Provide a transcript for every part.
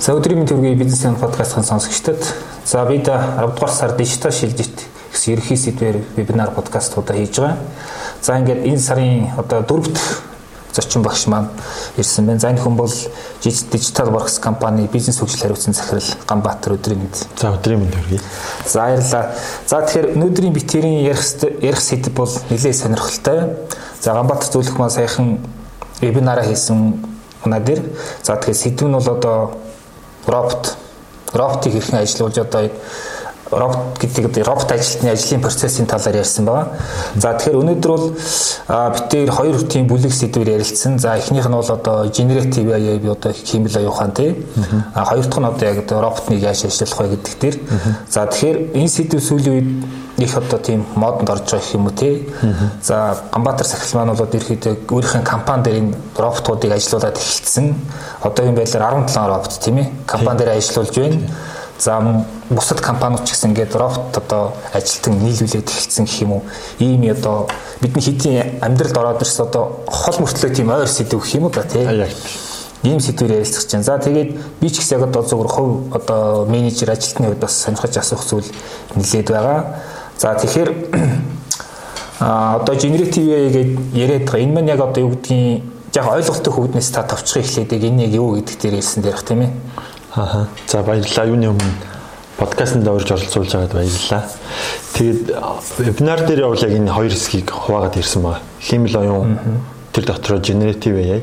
За өдрийн төргийн бизнесийн подкастын сонсогчдод за бид 10 дугаар сар дижитал шилжилт гэсэн ерхий сэдвээр вебинар подкастуудаа хийж байгаа. За ингээд энэ сарын одоо дөрөвт зочин багш маань ирсэн байна. За энэ хүн бол Digital Works компани бизнес хөгжил хариуцсан захирал Ганбаатар өдрийн мэнд. За өдрийн мэнд хүргэе. За баярлалаа. За тэгэхээр өнөөдрийн битэрийн ярих ярих сэдв бол нэлээд сонирхолтой. За Ганбаатар зөвлөх маань саяхан вебинараа хийсэн манай дээр. За тэгэхээр сэдв нь бол одоо робот роботыг хэрхэн ажиллуулж одоо робот гэдэг робот ажилтны ажлын процессын талаар ярьсан байгаа. За тэгэхээр өнөөдөр бол битээр хоёр тийм бүлэг сэдвээр ярилцсан. За эхнийх нь бол одоо generative AI би одоо хиймэл аюухан тий. А хоёр дахь нь одоо яг роботныг яаж ажиллах вэ гэдэг дээр. За тэгэхээр энэ сэдв сүүлийн үед их одоо тийм модонд орж байгаа юм уу тий. За Ганбаатар сахил маань бол ерөөхдөө өөрийнхөө компани дээр энэ роботуудыг ажилуулад эхэлсэн. Одоо энэ байдлаар 17 робот тийм ээ компани дээр ажилуулж байна. За бусад компаниуд ч гэсэн ингээд робот одоо ажилтан нийлүүлээд эхэлсэн гэх юм уу. Ийм одоо бидний хэдийн амьдралд ороод ирсэн одоо хол мөртлөө тийм ойр сэдв гэх юм уу да тий. Ийм сэдвээр ярилцах чинь. За тэгээд би ч гэсэн яг одоо зөвхөн хувь одоо менежер ажилтны хувьд бас сонирхож асуух зүйл нэлээд байгаа. За тэгэхээр а одоо generative AI гэдэг яриад байгаа. Энэ маань яг одоо юу гэдгийг яг ойлголттой хөвднээс та товчхон эхлээд энэ яг юу гэдэг дээр хэлсэн дээрх тийм ээ. Аа. За баярлалаа. Юуны өмнө подкастт орж оролцуулж байгаад баярлалаа. Тэгээд вебинар дээр бол яг энэ хоёр хэсгийг хуваагаад ирсэн байна. Химэл оюун тэр дотроо generative AI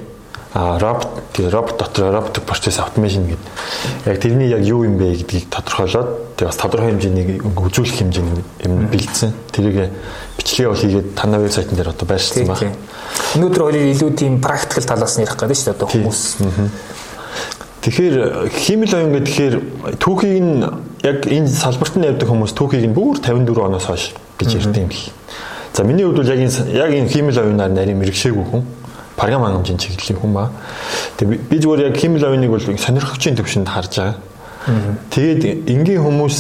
а робот тэгээ робот дотор robotic process automation гэдэг. Яг тэрний яг юу юм бэ гэдгийг тодорхойлоод тэгээ бас тодорхой хэмжээний үзүүлэх хэмжээний юм бэлдсэн. Тэрийг бичлэгээ бол хийгээд танай вебсайтн дээр одоо байршсан байна. Өнөөдөр хоёрын илүү тийм практикал талаас нь ярих гэдэг шүү дээ хүмүүс Тэгэхээр химэл оюун гэхээр түүхийг нь яг энэ салбарт нь явдаг хүмүүс түүхийг нь бүр 54 оноос хойш гэж ярьд юм л. За миний хувьд бол яг энэ яг энэ химэл оюунаар нарийн мэрэгшээгүй хүн програм хангамжийн чиглэлийн хүн ба. Тэгээ би зүгээр яг химэл оюуныг бол сонирхогчийн төвшөнд харж байгаа. Тэгээд энгийн хүмүүс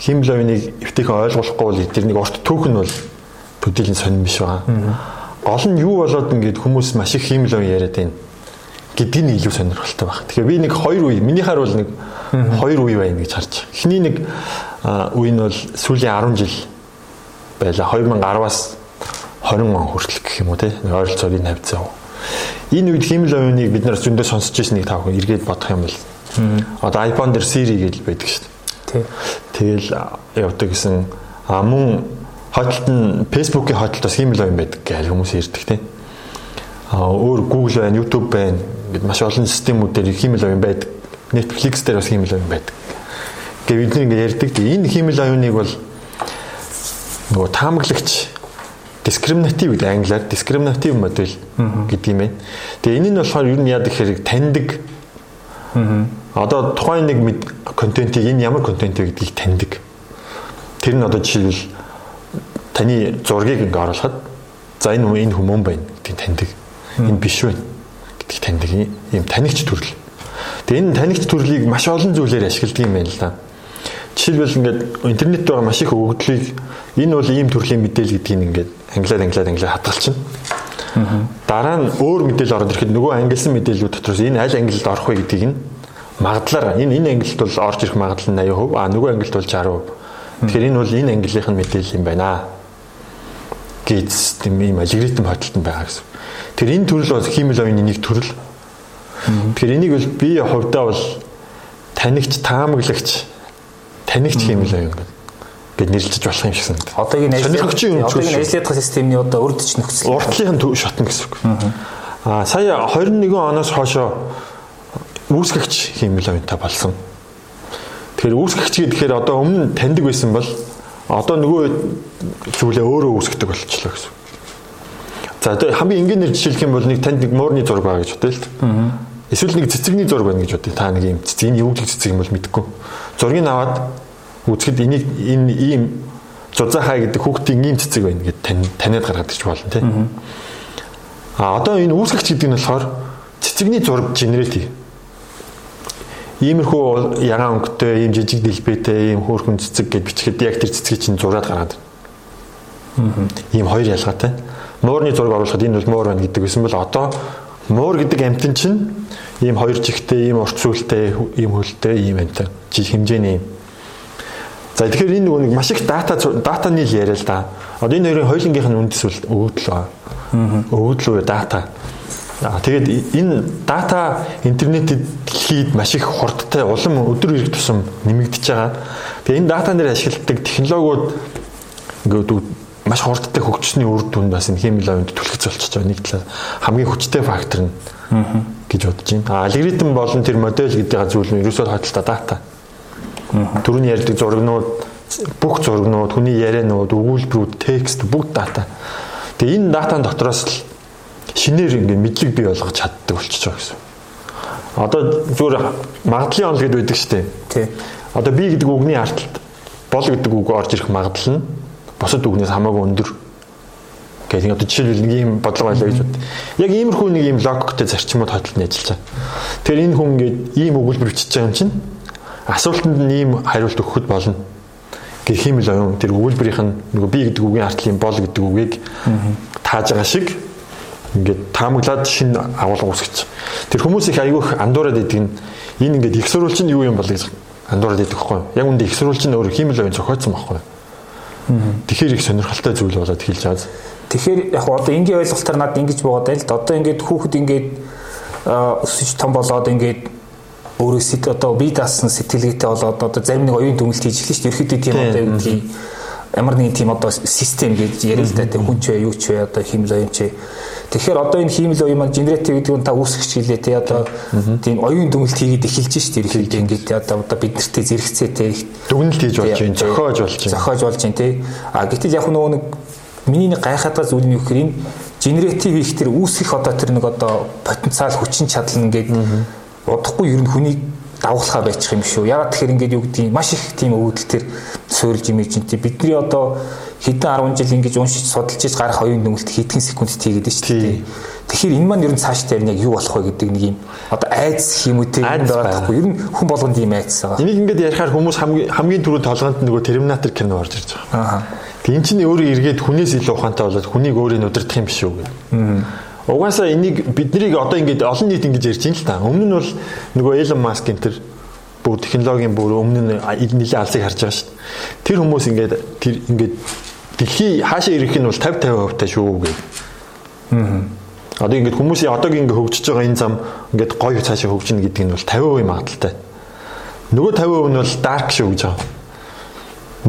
химэл оюуныг эвтэйхэн ойлгохгүй бол тэрнийг урт түүх нь бол төдийлөн сонирн биш байгаа. Гол нь юу болоод ингээд хүмүүс маш их химэл оюун яриад байна гэдэг нь илүү сонирхолтой баг. Тэгэхээр би нэг хоёр үе, минийхаар бол нэг хоёр үе байна гэж харж. Эхний нэг үе нь бол сүүлийн 10 жил байла 2010-аас 20 он хүртэл гэх юм уу те ойролцоог энэ хавцаа. Энэ үед химэл оюуныг бид нар зөндөө сонсч ирсэн нэг тав хүн эргээд бодох юм бол одоо iPhone дээр Siri гэж байдаг шүү дээ. Тэгэл явдаг гэсэн а мөн хотолт нь Facebook-ийн хотолт бас химэл оюун байдаг гэж хүмүүс ярьдаг те. А өөр Google байна, YouTube байна Ингээд маш олон системүүд дээр хиймэл оюун байдаг. Netflix дээр бас хиймэл оюун байдаг. Гэвь бид нэг ярьдаг. Энэ хиймэл оюуныг бол нөгөө таамаглагч discriminative гэдэг англиар discriminative model гэдэг юм байна. Тэгээ энэ нь болохоор юу нь яадаг хэрэг таньдаг. Одоо тухайн нэг контентийг энэ ямар контент вэ гэдгийг таньдаг. Тэр нь одоо жишээлбэл таны зургийг ингээ оруулахад за энэ энэ хүмүүн байна гэдгийг таньдаг. Энэ биш байна гэдгийг таньдаг юм танигч төрөл. Тэгээ энэ танигч төрлийг маш олон зүйлээр ашигладаг юм байна л да. Жишээлбэл ингээд интернет байгаа маш их өгөгдлийг энэ бол ийм төрлийн мэдээлэл гэдгийг ингээд англиар англиар англиар хадгалчихна. Дараа нь өөр мэдээлэл ороод ирэхэд нөгөө ангилсан мэдээллүүд дотроос энэ аль ангилалд орох вэ гэдгийг нь магадлаар энэ энэ ангилалд бол орж ирэх магадлал нь 80%, а нөгөө ангилалд бол 60%. Тэгэхээр энэ бол энэ ангиллынх нь мэдээлэл юм байна гэж тийм ийм алгоритм хөдөлтөнд байгаа гэсэн. Тэр энэ төрөл бол хиймэл оюуны нэг төрөл. Тэгэхээр энийг бол би хувьдаа бол танигч таамаглагч танигч хиймэл оюун гэд нэрлэж болох юм шиг санагдав. Одоогийн сонирхогчийн одоогийн ажлын системний одоо урдч нөхцөл. Уртлын шатна гэсэн үг. Аа сая 21 оноос хойшоо үүсгэгч хиймэл оюунтай болсон. Тэгэхээр үүсгэгч гэхээр одоо өмнө таньдаг байсан бол одоо нөгөө зүйлээ өөрөө үүсгдэг болчихлоо гэсэн. За тэгээ хамгийн энгийнээр жишээлх юм бол нэг танд нэг муурны зураг байгаа гэж бодъё л. Эсвэл нэг цэцэгний зураг байна гэж бодъё. Та нэг юм цэцэг энэ юу гэж цэцэг юм бол мэдэхгүй. Зургийг аваад үзэхэд энийг энэ ийм зузаахаа гэдэг хүүхдийн ийм цэцэг байна гэд таниад гаргаад ирч болно тий. А одоо энэ үүсгэгч гэдэг нь болохоор цэцэгний зураг генерат хий. Иймэрхүү ягаан өнгөтэй, ийм жижиг дэлбэтэй, ийм хөөрхөн цэцэг гэж бичихэд яг тэр цэцгийг чинь зураад гаргаад. Ийм хоёр ялгаатай муурны зураг оруулахад энэ бол муур байна гэдэг байсан бол одоо муур гэдэг амтэн чинь ийм хоёр жигтэй, ийм урт сүлтэй, ийм хөлтэй, ийм энтэй жил хэмжээний. За тэгэхээр энэ нөгөө нэг маш их дата датаны л яриа л да. Одоо энэ хоёрын хоёулынгийнх нь үндэс үл өвдөл ба. Өвдөл үү дата. Аа тэгээд энэ дата интернетэд дэлхийд маш их хурдтай улам өдөр ирэх тусам нэмэгдэж байгаа. Тэгээд энэ дата нэр ашигладаг технологиуд ингээд маш хурдтай хөгжсөний үр дүнд бас энэ химийн лавинд түлхэж болчихж байгаа нэг талаар хамгийн хүчтэй фактор нь гэж бодож байна. Алгоритм болон тэр модель гэдэг зүйл нь ерөөсөө хадталтай дата. Түрүүний ярьдаг зурагнууд бүх зурагнууд, хүний ярианууд, өгүүлбэрүүд, текст бүгд дата. Тэгээ энэ датан дотроос л шинээр ингээд мэдлэг бий болгож чаддаг болчихж байгаа гэсэн. Одоо зүгээр магадлалын онол гэдэг байдаг шүү дээ. Тий. Одоо би гэдэг үгний артлт бол гэдэг үг орж ирэх магадлал нь бусад үгнээс хамаагүй өндөр. Гэхдээ одоо жишээлбэл нэг юм бодлого байлаа гэж бод. Яг иймэрхүү нэг юм логиктэй зарчмууд хөдөлтөнд ажиллаж байгаа. Тэгэхээр энэ хүн ингээд ийм өгүүлбэр бичиж байгаа юм чинь асуултанд нь ийм хариулт өгөхөд болно гэх юм л оюун тэр өгүүлбэрийнх нь нөгөө би гэдэг үгийн артлын бол гэдэг үгийг тааж байгаа шиг ингээд таамаглаад шин агуулга үүсгэж. Тэр хүмүүс их айгүйх андуураад идэг нь энэ ингээд их сурвалж нь юу юм бол гэж андуураад идэг хгүй. Яг үндэ их сурвалж нь өөр химэл оюун зохиоцсон байхгүй. Тэгэхээр их сонирхолтой зүйл болоод хэлж байгаа. Тэгэхээр яг одоо энгийн ойлголтоор надад ингэж буугаад байл. Одоо ингээд хүүхэд ингээд өсөж том болоод ингээд өөрөө сэт одоо бие даасан сэтгэлгээтэй болоод одоо зарим нэг оюун дүнэлт хийж эхэлж шүү дээ. Ерхэдөө тийм одоо юу гэдгийг ямар нэгэн тийм одоо систем гэж ярил л да тийм хүн ч вэ юу ч вэ одоо химэл оюун ч Тэгэхээр одоо энэ хиймэл оюун маань генератив гэдэг нь та үүсгэж хэлээ тий одоо тийм оюун дүнэлт хийгээд эхэлж штэ ерөнхийдөө ингээд одоо одоо бид нартэй зэрэгцээтэй дүгнэлт хийж болж байна зохиож болж байна. зохиож болж байна тий а гэтэл яг нөгөө нэг миний нэг гайхаад зүйл нь юу гэхээр энэ генератив хийх тэр үүсгэх одоо тэр нэг одоо потенциал хүчин чадал ингээд удахгүй ер нь хүний давхлахаа байчих юм шүү. Ягаад тэгэхээр ингээд юу гэдгийг маш их тийм өвдөл төр суурилж имиж чинь бидний одоо хэдэн 10 жил ингэж уншиж судалж иж гарах оюун дүнэлт хэдхэн секундт хийгээд шүү дээ. Тэгэхээр энэ маань ер нь цаашдаа яг юу болох вэ гэдэг нэг юм одоо уу те юм байхгүй. Ер нь хүн болгонд ийм айдас байгаа. Энийг ингээд ярихаар хүмүүс хамгийн хамгийн түрүү толгойд нөгөө Терминатор кино орж ирж байгаа. Аа. Тэг эн чинь өөрөө эргээд хүнээс илүү ухаантай болоод хүнийг өөрөө удирдах юм биш үү гэх. Аа Угаасаа энийг биднийг одоо ингээд олон нийт ингэж ярьж байна л та. Өмнө нь бол нөгөө Elon Musk энэ төр бүр технологийн бүр өмнө нь нэлээд алсыг харж байгаа шүү дээ. Тэр хүмүүс ингээд тэр ингээд дэлхий хаашаа ирэх нь бол 50 50% таа шүү гэ. Аа. Одоо ингээд хүмүүсийн одоогийн ингээд хөгжиж байгаа энэ зам ингээд гоё цаашаа хөгжинэ гэдэг нь бол 50% магадaltaй. Нөгөө 50% нь бол dark шүү гэж байгаа.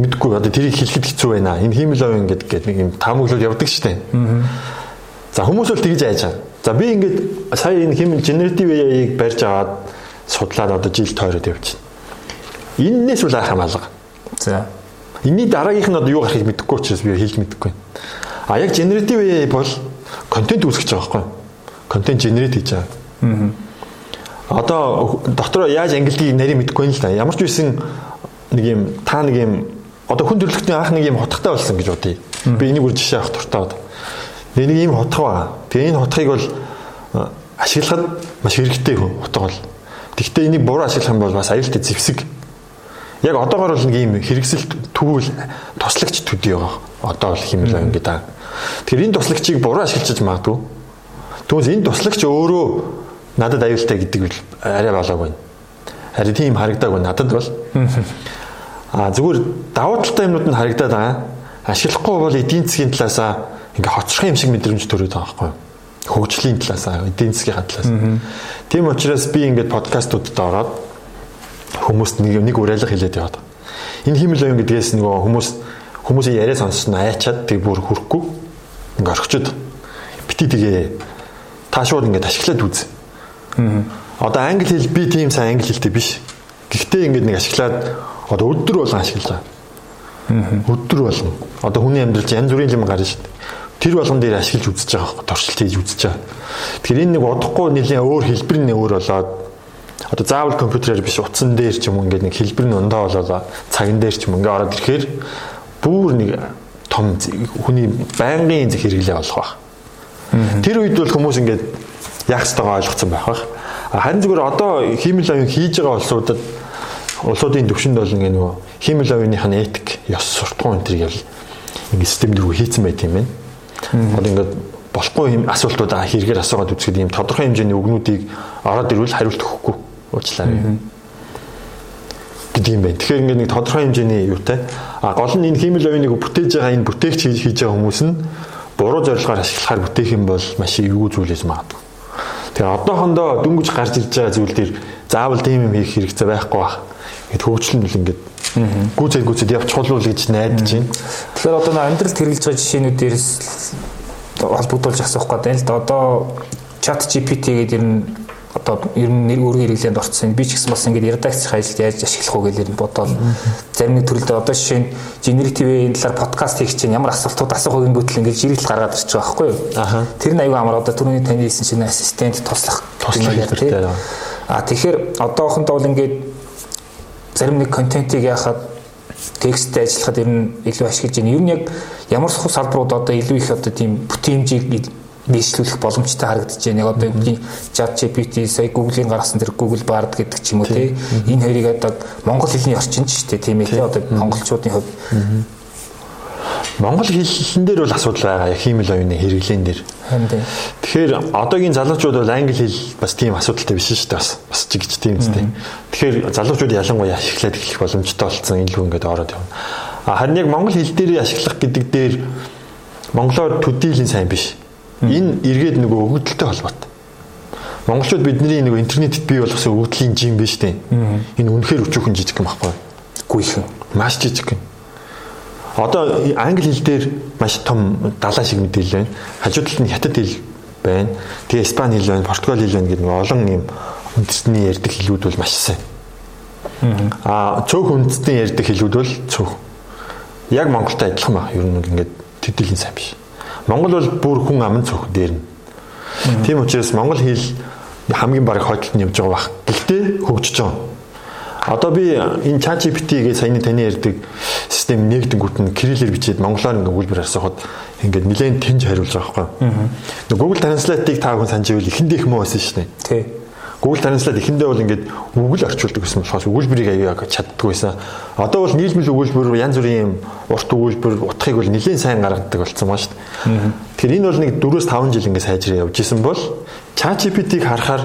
Мэдгүй одоо тэрийг хэлэхэд хэцүү байна. Энэ хиймэл ов ингээд гэдэг нэг юм таамаглал явдаг шүү дээ. Аа За хүмүүс бол тэгж айж байгаа. За би ингээд сая энэ хим генератив AI-ыг барьж аваад судлаад одоо жил тойроод явчихна. Иннээс үл арах хамаалга. За. Энийний дараагийнх нь одоо юу гарахыг мэдэхгүй учраас би хэлж мэдэхгүй. А яг генератив AI бол контент үүсгэж байгаа байхгүй? Контент генерат хийж байгаа. Аа. Одоо дотор яаж ангилдгийг нарийн мэдэхгүй л да. Ямар ч үсэн нэг юм та нэг юм одоо хүн төрөлхтний анх нэг юм хотхтой болсон гэж бодъё. Би энийг үр жишээ авах дуртай. Нэг ийм хотго байгаа. Тэгээ энэ хотхыг бол ашиглахад маш хэрэгтэй хотго бол. Гэхдээ энийг буруу ашиглах юм бол бас аюултай зэвсэг. Яг одоогор бол нэг ийм хэрэгсэлт тэгвэл туслагч төдий байгаа. Одоо бол хэмэл байна гэдэг. Тэгэхээр энэ туслагчийг буруу ашиглаж магадгүй. Түүнээс энэ туслагч өөрөө надад аюултай гэдэг бол арай болоог байна. Харин тийм харагдааг надад бол. А зүгээр давуу талтай юмнууд нь харагдаад байгаа. Ашиглахгүй бол эдийн засгийн талаасаа ингээ хоцрох юм шиг мэдрэмж төрөөд байгаа байхгүй юу? Хөгжлийн талаас эдийн засгийн талаас. Тийм учраас би ингээд подкастуудад ороод хүмүүст нэг нэг уриалга хэлээд яваад. Энэ химэл оюун гэдгээс нөгөө хүмүүс хүмүүсийн яриа сонссон айчаад тэг бүр хүрхгүй ингээ орхичод бити тэгээ та шууд ингээд ашиглаад үз. Одоо англи хэл би тийм сайн англи хэлтэй биш. Гэхдээ ингээд нэг ашиглаад одоо өдөр болгон ашиглаж байгаа. Өдөр болгон. Одоо хүний амьдралд янз бүрийн юм гарна шүү дээ тэр болгон дээр ашиглаж үзэж байгаа байхгүй туршилт хийж үзэж байгаа. Тэгэхээр энэ нэг удахгүй нэлийн өөр хэлбэр нь өөр болоод одоо заавал компьютерээр биш утсан дээр ч юм уу ингээд нэг хэлбэр нь ундаа болоо цаган дээр ч юм ингээд ороод ирэхээр бүр нэг том хүний байнгын зэх хэрэглээ болох байх. Тэр үед бол хүмүүс ингээд яах ёстойгоо ойлгоцсон байх байх. Харин зүгээр одоо хиймэл оюун хийж байгаа улсуудад улсуудын төвшөнд бол ингээд нөгөө хиймэл оюуных нь этик, ёс суртахуун энэ төр ял ингээд систем дөрөв хийцэн байт юм байна. Одоо ингээд болохгүй юм асуултуудаа хэрэгээр асуугаад үзэхэд ийм тодорхой хэмжээний үгнүүдийг ороод ирвэл хариулт өгөхгүй уучлаарай гэдэг юм байна. Тэгэхээр ингээд нэг тодорхой хэмжээний юутай. А гол нь энэ хиймэл оюуныг бүтээж байгаа энэ бүтээгч хийж байгаа хүмүүс нь буруу зорилгоор ашиглахаар бүтээх юм бол маш эвгүй зүйлээс магадгүй. Тэгээ одоохондоо дөнгөж гарч ирж байгаа зүйл дээр заавал тийм юм хийх хэрэгцээ байхгүй байх. Ингээд хөгжил нь бол ингээд гүцэд гүцэд чулуул гэж найдаж байна. Тэгэхээр одоо амьдралд хэрэгжилж байгаа жишээнүүдээс холбогдуулж асуух гэдэг л да. Одоо чат GPT гэдэг ер нь одоо ер нь нэр өөрийн хэрэглээнд орцсон. Би ч гэсэн бас ингээд редакцийн ажилд яаж ашиглах уу гэж бодоод зарим нэг төрөлд одоо жишээ нь generative-ийн талаар подкаст хийх чинь ямар асуултууд асуух вэ гингүүтэл ингээд жиргэл гаргаад ирчих байгаа байхгүй юу? Тэр нь аюу амар одоо түрүүний таны хэлсэн чинь ассистент туслах туслах хэрэгтэй. А тэгэхээр одоохондоо бол ингээд зарим нэг контентийг яхад тексттэй ажиллахад ер нь илүү ашиглаж байна. Ер нь яг ямар сухал салбарууд одоо илүү их одоо тийм бүтээмжийг нийслүүлэх боломжтой харагдаж байна. Яг одоо бидний chat GPT сая Google-ийн гаргасан тэр Google Bard гэдэг ч юм уу тий. Энэ хоёрыг одоо монгол хэлний орчинд ч тийм ээ тий. Одоо монголчуудын хувьд Монгол хэлэн дээр бол асуудал байгаа хиймэл оюуны хэрэглэн дээр. Тэгэхээр одоогийн залуучууд бол англи хэл бас тийм асуудалтай биш шүү дээ бас бас ч гэж тийм үстэй. Тэгэхээр залуучууд ялангуяа ашиглаад эхлэх боломжтой болсон илүү ингээд ороод явна. Харин яг монгол хэл дээр ашиглах гэдэг дээр монголоор төдийлэн сайн биш. Энэ эргээд нөгөө өгөгдөлтэй холбоотой. Монголчууд бидний нөгөө интернетэд бий болгосон өгөгдлийн жим биш үү? Энэ үнэхээр өчүүхэн жижиг юм баггүй. Гүйхэн. Маш жижиг юм. Одоо англи хэл дээр маш том далаа шиг мэдээлэл байна. Хажуу талд нь хятад хэл байна. Тэгээ испани хэл байна, португал хэл байна гэдэг нэг олон юм үндэсний ярьдаг хэлүүд бол маш сайн. Аа цөөх үндэсний ярьдаг хэлүүд бол цөөх. Яг Монголтой адилхан ба. Ер нь ингээд төдийлэн сайн биш. Монгол бол бүр хүн аман цөөх дээр нь. Тийм учраас монгол хэл хамгийн бараг хойдолд нь явж байгаа бах. Гэхдээ хөгжиж байгаа. Одоо би энэ ChatGPT-гээ саяны таны ярьдаг систем нэгдэнгүүт нь кириллээр бичээд монголоор ингээ өгүүлбэр асуухад ингээд нэлээд тэнж хариулж байгаа байхгүй. Google Translate-ыг та хүн санаж ивэл эхэндээ муу байсан шүү дээ. Тий. Google Translate эхэндээ бол ингээд үгэл орчуулдаг гэсэн болохоос өгүүлбэрийг аяа чаддгүй байсан. Одоо бол нийлмэл өгүүлбэр янз бүрийн урт өгүүлбэр утгыг бол нэлээд сайн гаргадаг болсон байна шүү дээ. Тэгэхээр энэ бол нэг 4-5 жил ингээд сайжраа явж исэн бол ChatGPT-г харахаар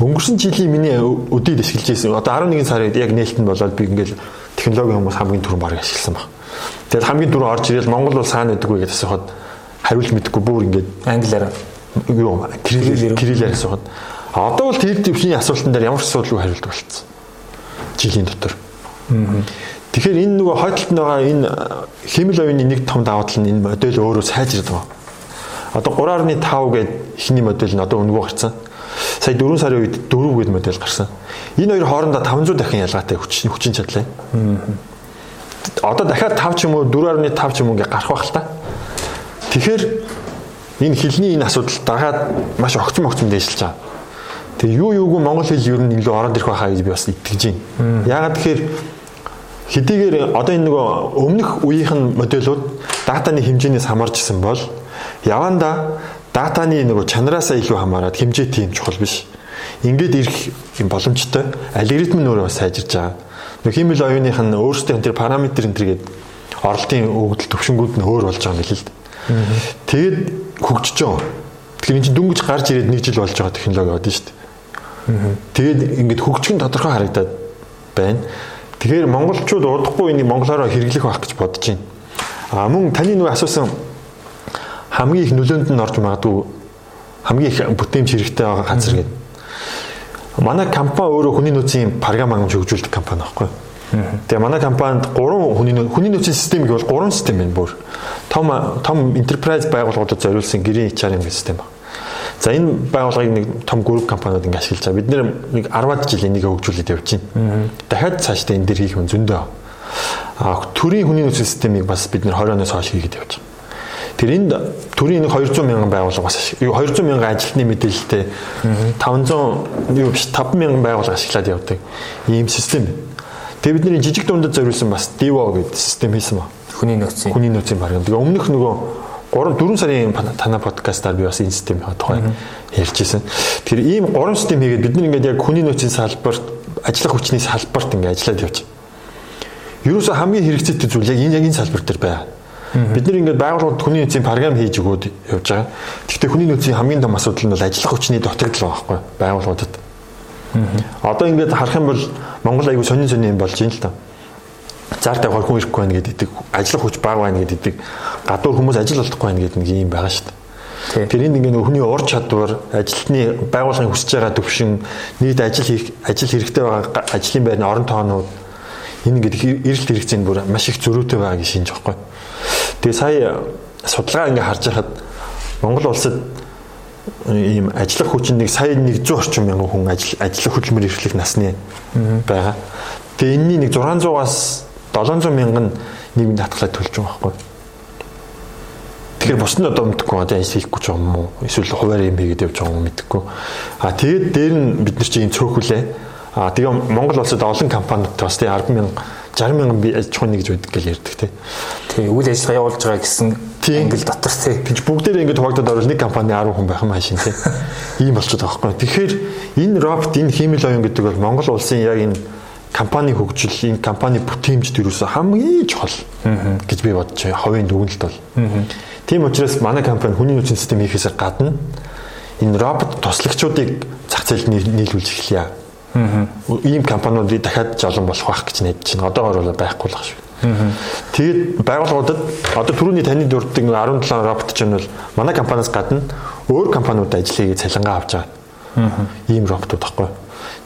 өнгөрсөн жилийн миний өдийг ашиглаж байсан. Одоо 11 сард яг нээлттэнд болоод би ингээд технологийн хүмүүс хамгийн түрүүн барыг ашигласан баг. Тэгэл хамгийн түрүү орж ирэл Монгол бол саана байдаггүй гэж асуухад хариулт мэдэхгүй бүр ингээд англиар юу кириллээр асуухад Одоо бол тэр төвшний асуултан дээр ямар ч асуудалгүй хариулт болцсон. Жилийн дотор. Тэгэхээр энэ нөгөө хойдолд байгаа энэ хэмэл оюуны нэг том даваа тал нь энэ модель өөрөө сайжирдаг. Одоо 3.5 гээд ихний модель нь одоо өнгөө гарсан. Сая 4 сарын үед 4 гээд модель гарсан. Энэ хоёр хоорондоо 500 дахин ялгаатай хүчин хүчин чадлаа. Одоо дахиад 5 ч юм уу 4.5 ч юм уу ингээ гарах байх л та. Тэгэхээр энэ хилний энэ асуудал дагаад маш огцом огцом дээшилж байгаа. Тэгээ юу юугүй монгол хэл ер нь илүү ороод ирэх байхаа гэж би бас итгэж байна. Яагаад тэгэхээр хэдийгээр одоо энэ нөгөө өмнөх үеийнхэн модельүүд датаны хэмжээнээс хамаарч исэн бол яванда датаны нөгөө чанараасаа илүү хамаарат хэмжээ тийм чухал биш. Ингээд ирэх юм боломжтой. Алгоритм нь өөрөө сайжирч байгаа. Нөгөө химэл оюуных нь өөрсдөө тэр параметр энэ төргээд оролтын өгдөл төвшингүүд нь өөр болж байгаа юм дээ. Тэгэд хөгжиж байгаа. Тэгэхээр эн чинь дүнгиж гарч ирээд нэг жил болж байгаа технологи байдаг шүү дээ. Тэгээд ингээд хөгжих нь тодорхой харагдаад байна. Тэгэхээр монголчууд удахгүй энийг монголоор хэрэглэх байх гэж бодож байна. А мөн таны нөгөө асуусан хамгийн их нөлөөнд нь орж магадгүй хамгийн их бүтээмж хэрэгтэй байгаа газар гэдэг. Манай компани өөрөө хүний нөөцийн програм хангамж хөгжүүлдэг компани байхгүй. Тэгээ манай компанид 3 хүний хүний нөөцийн систем гэвэл 3 систем байна бүр. Том том enterprise байгууллагуудад зориулсан гэрийн HR-ын систем байна. За энэ байгууллагыг нэг том групп компаниуд ингэ ашиглаж байгаа. Бид нэг 10-аад жил энийг хөгжүүлээд явж байна. Дахиад цаашдаа энэ дэр хийх юм зөндөө. А төрийн хүний нөөцийн системийг бас бид нэр 20-оноос хойш хийгээд явж байгаа. Тэр энд төрийн нэг 200 мянган байгууллага бас 200 мянган ажилтны мэдээлэлтэй 500 юу биш 5 мянган байгууллага ашиглаад явдаг ийм систем. Тэгээ бидний жижиг дундад зориулсан бас Divo гэдэг систем хийсэн ба. Хүний нөөцийн. Хүний нөөцийн баг. Тэгээ өмнөх нөгөө 3 4 сарын танай подкастаар би бас энэ системийн тухай ярьж ирсэн. Тэр ийм 3 систем хийгээд бид нар ингээд яг хүний нөөцийн салбарт ажиллах хүчний салбарт ингээд ажиллаад явж. Ерөөсө хамгийн хэрэгцээтэй зүйл яг энэ яг энэ салбар дээр байна. Бид нар ингээд байгууллагууд хүний нөөцийн програм хийж өгөөд явж байгаа. Гэхдээ хүний нөөцийн хамгийн том асуудал нь бол ажиллах хүчний дутагдал байхгүй байгууллагуудад. Одоо ингээд харах юм бол Монгол аягүй сонин сонин юм болж байна л та. Заартай хорхон ирэхгүй байна гэдэг, ажиллах хүч бага байна гэдэг, гадуур хүмүүс ажил олдохгүй байна гэдэг нэг юм байгаа шүү дээ. Тэрийг ингээд хүний ур чадвар, ажилтны байгууллагын хүсэж байгаа төвшин, нийт ажил хийх, ажил хэрэгтэй байгаа ажлын байрны орон тоонууд энэ ингээд эрэлт хэрэгцээнд бүр маш их зөрүүтэй байгаа гэж шинж байгаа. Тэгээ сая судалгаа ингээд харж байхад Монгол улсад ийм ажиллах хүчин нэг сая 100 орчим мянган хүн ажил ажиллах хөдөлмөр эрхлэх насны байгаа. Тэгээ энэний нэг 600-аас 700 мянган нийгмийн татгалаа төлж байгаа байхгүй. Тэгэхээр бус нь одоо мэдхгүй одоо ажил хийхгүй ч юм уу эсвэл хуваарь юм хийгээд явж байгаа юм мэдхгүй. А тэгээд дээр нь бид нар чинь цөөхүлээ. А тэгээ Монгол улсад олон компаниудтай бас тэгээ 10 мянга 60 мянган бие аж ахуйн нэгж байдаг гэж ярьдаг тий. Тий, үйл ажиллагаа явуулж байгаа гэсэн ангил дотор тий. Тэгж бүгдээрээ ингэ хуваагдаад орвол нэг компани 10 хүн байх юм хаашин тий. Ийм болчиход байгаа байхгүй. Тэгэхээр энэ робот энэ хиймэл оюун гэдэг бол Монгол улсын яг энэ компани хөгжил, энэ компани бүтээмжд юусэн хамгийн чухал гэж би бодож байна. Ховын дүгнэлт бол. Тийм учраас манай компани хүний нөөцийн систем хийхээс гадна энэ робот туслагчдыг зах зээлд нийлүүлж эхлэе ийм компаниудыг дахиад жолон болох байх гэж найдаж байна. Одоогор бол байхгүй л шүү. Тэгээд байгууллагуудад одоо түрүүний таны дурддаг 17 робот чинь бол манай компаниас гадна өөр компаниуд ажил хийгээд цалингаа авч байгаа. Ийм роботууд байхгүй.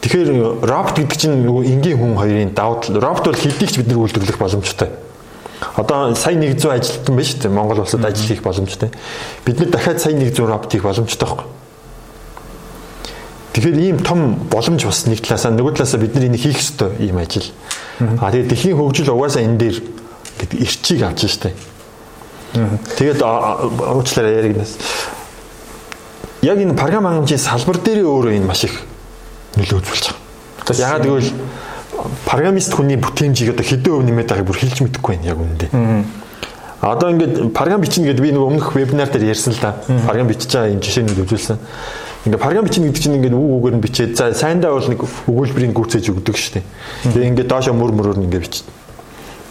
Тэгэхээр робот гэдэг чинь нөгөө энгийн хүн хоёрын давуу тал. Робот бол хэдийч бид нар үйлдвэрлэх боломжтой. Одоо сая 100 ажилтан байна шүү дээ. Монгол улсад ажил хийх боломжтой. Бид нар дахиад сая 100 робот хийх боломжтой байхгүй. Тэгэхээр ийм том боломж бас нэг талаасаа нөгөө талаасаа бид нар энийг хийх ёстой ийм ажил. А тэгээд дэлхийн хөгжил угаасаа энэ дээр гэдэг эрчийг авч штэ. Тэгээд уучлаарай яригнаас. Яг энэ програм хангамжийн салбар дээр өөрөө энэ маш их нөлөө үзүүлж байгаа. Ягаад гэвэл программист хүний бүтээмжийг одоо хэдэн өв нэмээд байгааг бүр хэлж мэдэхгүй байна яг үүндээ. Одоо ингээд програм бичнэ гэдэг би нэг өмнөх вебинар дээр ярьсан л да. Програм бичиж байгаа юм жишээнүүд үзүүлсэн. Ингээ програм бичнэ гэдэг чинь ингээ үг үгээр нь бичээд за сайндаа бол нэг өгүүлбэрийг гүйцээж өгдөг шүү дээ. Тэгээ ингээ доошо мөр мөрөөр ингээ бичдэг.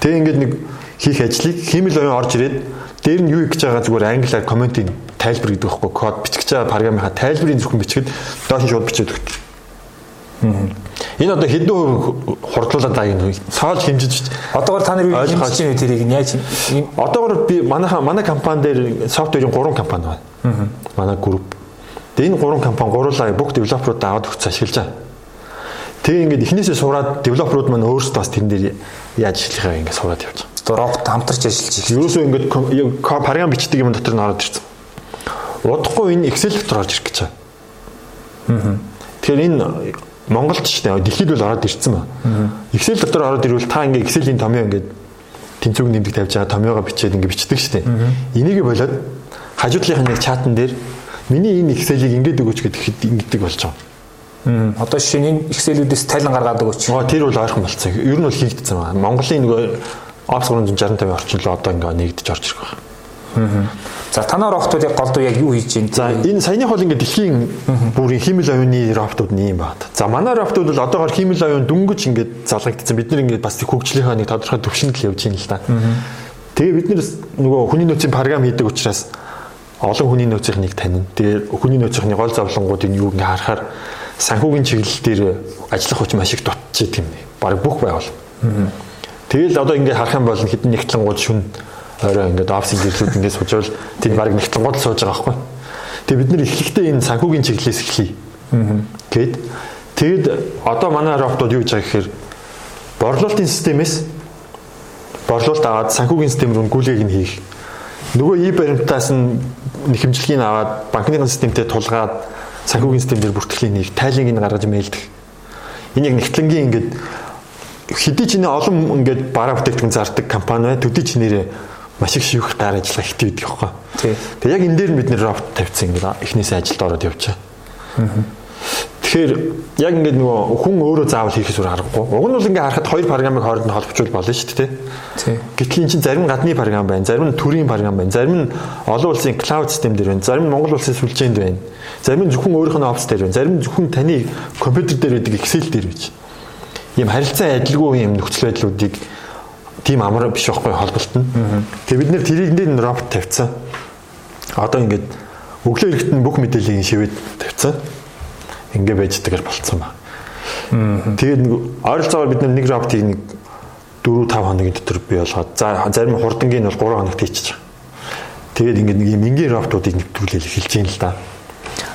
Тэгээ ингээ нэг хийх ажлыг хиймэл оюун орж ирээд дээр нь юу гэж байгаа зүгээр англиар комментийн тайлбар гэдэг байхгүй код бичих гэж байгаа програмынхаа тайлбарыг зөвхөн бичгээд доош шууд бичээд өгдөг. Энэ одоо хэдэн хувь хурдлуулаад байгаа юм цааш хэмжиж одоогор та нар юу хийж чинь тэрийг нь яаж одоогор би манай манай компани дээр софтверийн 3 компани байна. Манай групп Тэгээ энэ гурван компани гурлаа бүх девелоперуудаа аваад өгч ашиглаж байгаа. Тэгээ ингээд эхнээсээ сураад девелоперууд маань өөрсдөө бас тэрэн дээр яаж ажиллахаа ингээд сураад явж байгаа. Робот хамтарч ажиллаж байгаа. Юусоо ингээд програм бичдэг юм дотор нь ороод ирсэн. Удахгүй энэ Excel дотор орж ирэх гэж байгаа. Тэгэхээр энэ Монголд ч тийм дэлхийд бол ороод ирсэн ба. Excel дотор ороод ирвэл та ингээд Excel-ийн томьёо ингээд тэнцвэг нэмдэг тавьж байгаа томьёогоо бичээд ингээд бичдэг шүү дээ. Энийг болоод хажуудлынхаа нэг чатан дээр Миний энэ Excel-ийг ингэж өгөөч гэхэд ингэдэг болж байгаа. Мм одоо энэ Excel-үүдээс тайлан гаргаад өгөөч. Аа тэр бол ойрхон болцсон. Ер нь бол хийгдсэн байна. Монголын нөгөө Ops 365 орчнол одоо ингээ нэгдэж орж ирэх байна. За танаа роботууд яг голдуу яг юу хийж байна? За энэ саяных бол ингээ дэлхийн бүрийн химэл оюуны роботууд нь юм байна. За манай роботууд бол одоогоор химэл оюун дөнгөж ингээ залгагдсан. Бид нар ингээ бас хөгжлийнхаа нэг тодорхой төвшөнд л явж байна л да. Тэгээ бид нар нөгөө хүний нөөцийн програм хийдэг учраас олон хүний нөөцийнхнийг танина. Тэгээ хүний нөөцийнхний гол зовлонгуудыг юу ингээ харахаар санхүүгийн чиглэл дээр ажиллах хүч маш их дутчих юм. Бараг бүх байгуул. Тэгэл одоо ингээ харах юм бол хэдэн нэгтлэнгууд шүн орой ингээ офисын гэрлүүд ингээ суужвал тэр бараг нэгтлэнгууд сууж байгаа байхгүй. Тэгээ бид нэр эхлэхдээ энэ санхүүгийн чиглэлээс эхлэе. Гэт тэгэд одоо манай роботууд юу гэж байгаа гэхээр борлуулалтын системээс борлуулалт аваад санхүүгийн систем рүү гүйлгээг нь хийх нөгөө и баримтаас нь хэмжлэгийг аваад банкны системтэй тулгаад санхүүгийн систем дээр бүртгэлийн нэг тайлыг нь гаргаж мэйлдэх. Энэ яг нэгтлэнгийн ингээд хэдий ч нэ олон ингээд бараа бүтээгдэхүүн зардаг компани бай төдий ч нэрээ маш их шивх гар ажиллага ихтэй байдаг хөөхгүй. Тэгээ яг энэ дээр бид нэр робот тавьчихсан ингээд эхнээсээ ажилд ороод явчихаа. Тэгэхээр яг ингээд нөгөө хүн өөрөө заавал хийхээс өөр аргагүй. Уг нь бол ингээд харахад хоёр програмыг хооронд нь холбочвол болно шүү дээ. Тий. Гэтэл эн чинь зарим гадны програм байна, зарим нь төрийн програм байна, зарим нь олон улсын клауд систем дээр байна, зарим нь Монгол улсын сүлжээнд байна. Зарим нь зөвхөн өөрийнх нь офс дээр байна, зарим нь зөвхөн таны компьютер дээр байдаг Excel дээр байж. Ийм харилцан адилгүй юм нөхцөл байдлуудыг тийм амар биш байхгүй холболт нь. Тэгээ бид нэр тэрийг нэр робот тавьсан. Одоо ингээд өглөө эрэхтэн бүх мэдээллийг шивэд тавьсан ингээ байж байгаа болцсон ба. Тэгээд нэг ойролцоогоор бид нэг роботыг нэг 4 5 хоногийн дотор бий болгоод за зарим хурдангийн бол 3 хоногт хийчих. Тэгээд ингээд нэг юм энгийн роботуудыг нэвтрүүлэл эхэлж байна л да.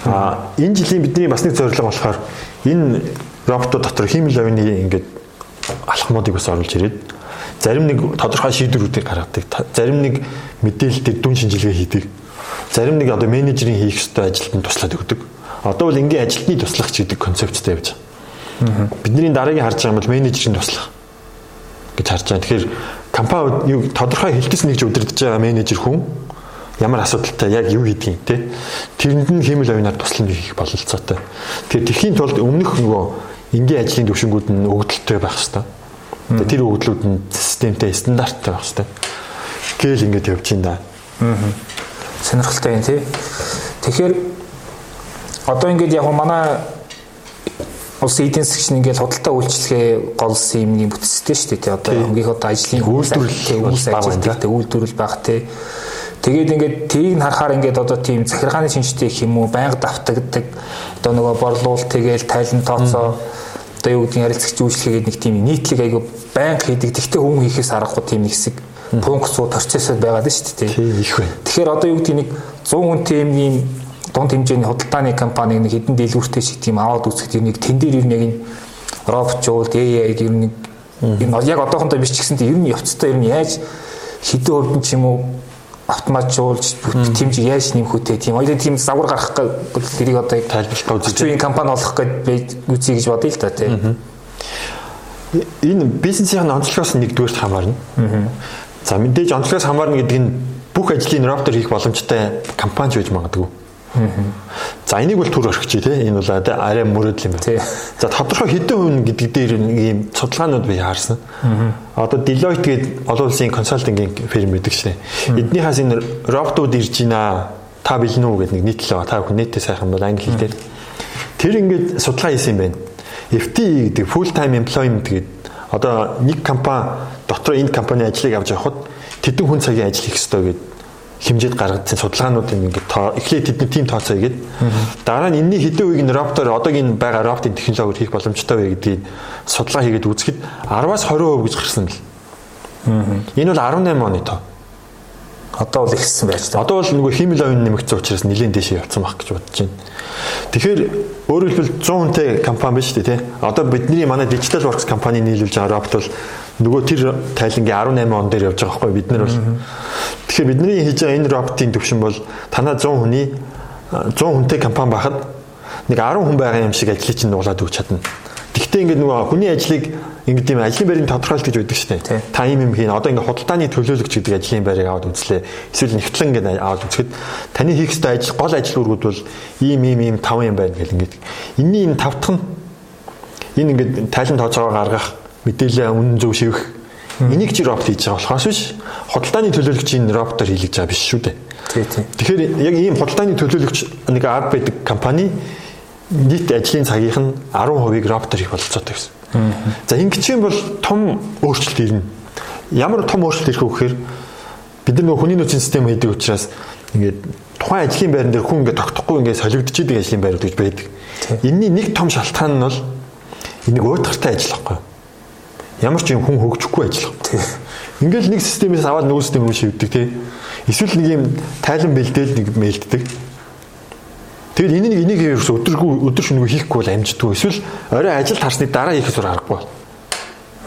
А энэ жилийн бидний бас нэг зорилго болохоор энэ роботууд дотор хиймэл авины ингээд алхмуудыг бас оруулж ирээд зарим нэг тодорхой шийдвэрүүдийг гаргадаг. Зарим нэг мэдээлэл дээр дүн шинжилгээ хийдэг. Зарим нэг одоо менежерийн хийх ёстой ажилд нь туслаад өгдөг. Одоо бол энгийн ажилтны туслагч гэдэг концепттэй явж байгаа. Бидний дараагийн харж байгаа юм бол менежерийн туслах гэж харж байгаа. Тэгэхээр компани юу тодорхой хэлтэс нэгж удирдах байгаа менежер хүн ямар асуудалтай яг юу хийдгийг те тэрэнд нь хэмэл авинаар туслана хийх бололцоотой. Тэгэхээр тэрхийн тулд өмнөх нөгөө энгийн ажлын төвшингүүд нь өгдөлттэй байх хэрэгтэй Тэгээ тэр өгдлүүд нь системтэй стандарттай байх хэрэгтэй. Гээл ингэж явж байна да. Аа. Сонирхолтой юм тий. Тэгэхээр одоо ингэж яг манай улсын эдийн засгч нь ингээд худалдаа үйлчлэгээ голсон юмны бүтцтэй шүү дээ. Одоо хамгийн одоо ажлын үйлдвэрлэл үйл ажиллагатай үйлдвэрлэл баг тий. Тэгээд ингээд тийг нь харахаар ингээд одоо тийм захиргааны шинжтэй гэх юм уу байнга давтагддаг одоо нөгөө борлуул тэгэл тайлан тооцоо одоо юу гэдгийг харилцагч үйлчлэгээд нэг тийм нийтлэг айгу байнга хийдэг. Тэгтээ хүн хийхээс аргагүй тийм хэсэг функцуу процессод байгаад байна шүү дээ. Тийм их байна. Тэгэхээр одоо юу гэдгийг нэг 100 хүнтэй юм ийм дунд хэмжээний худалдааны компани нэг хэдэн дэлгүүртэй шиг тийм аваад үзэхэд нэг тэн дээр юм яг энэ робчууд AI ер нь энэ яг одоохондоо биш ч гэсэнтэй ер нь явцтай ер нь яаж хэдэн хувьд ч юм уу автоматжуулж тэмж яаж нэмэх үтэй тийм хоёрын тийм загвар гарах гэвэл тэрийг одоо тайлбарлах үзэж үеийн компани болох гэж үзье гэж бодъё л да тийм энэ бизнесийн онцлогоос нэгдүгээрт хамаарна. За мэдээж онцлогоос хамаарна гэдэг нь бүх ажлыг роботоор хийх боломжтой компани ч байж магадгүй. За энийг бол түр орхич тий энэ бол арай мөрөдл юм байна. За тодорхой хэдэн хүн гэдэг дээр юм судалгаанууд би харсан. Одоо Deloitte гээд олон улсын консалтингийн фирм байдаг шээ. Эднийхээс энэ роботууд ирж байна. Та бэлэн үү гэдэг нэг нийтлээ. Та бүхэн нийтээ сайхан бол англи хэл дээр. Тэр ингээд судалгаа хийсэн юм байна. FTE гэдэг full time employment гэдэг одоо нэг компани дотор энэ компани ажлыг авч явахад тэдэн хүн цагийн ажил хийх ёстой гэдэг хэмжээд гаргагдсан судалгаанууд ингээд эхлээд тэдний тим тооцоо хийгээд дараа нь энэний хэдэн үеийг нь роботоор одоогийн байгаа роботын технологиор хийх боломжтой вэ гэдгийг судалгаа хийгээд үзэхэд 10-аас 20% гэж гарсан бэл. Энэ бол 18 оны тоо. Одоо бол ихссэн байж та. Одоо бол нөгөө химэл оюун нэмэгдсэн учраас нэлээд дэше явцсан байх гэж бодож байна. Тэгэхээр өөрөөр хэлбэл 100 хүнтэй компани биш үү те. Одоо бидний манай Digital Works компани нийлүүлж байгаа робот бол нөгөө тэр тайлангийн 18 он дээр явж байгаа байхгүй бид нар бол тэгэхээр бидний хийж байгаа энэ роботын төвшин бол танаа 100 хүний 100 хүнтэй компани байхад нэг 10 хүн байгаа юм шиг ажлыг чинь нуулаад өгч чадна. Тэгвэл ингээд нөгөө хүний ажлыг ингээд юм ажлын байрын тодорхойлт гэж байдаг шүү дээ. Та юм юм хийн. Одоо ингээд худалдааны төлөөлөгч гэдэг ажлын байрыг аваад үзлээ. Эсвэл нэгтлэн ингээд аваад үзэхэд таны хийх ёстой ажил гол ажил үүргүүд бол ийм ийм ийм тав юм байна гэл ингээд. Энийн энэ тавтах нь энэ ингээд тайлан тооцоогоо гаргах мэдээлэл үнэн зөв шивэх энийг чи робот хийж байгаа болохоос биш худалдааны төлөөлөгчийн роботоор хийлгэж байгаа биш шүү дээ. Тэгэхээр яг ийм худалдааны төлөөлөгч нэг ад байдаг компани нийт ажлын цагийнх нь 10%-ийг роботоор хийх бололцоотой гэсэн. За ингэж юм бол том өөрчлөлт ирнэ. Ямар том өөрчлөлт ирэх вэ гэхээр бид нар нөгөө хүний нөөцийн систем хийдэг учраас ингээд тухайн ажлын байран дээр хүн ингээд тогтохгүй ингээд солигдчихийдэг ажлын байрууд гэж байдаг. Энийний нэг том шалтгаан нь бол энийг уйтгартай ажил байхгүй юу? Ямар ч юм хүн хөгжихгүй ажиллах. Ингээл нэг системээс аваад нөгөө систем рүү шивдэг тий. Эсвэл нэг юм тайлан бэлдээл нэг мэлддэг. Тэгэл энийг энийг ерөөс өдөргүй өдөр шөнөгүй хийхгүй бол амждаггүй. Эсвэл орой ажил тарсны дараа хийх зүр аргагүй.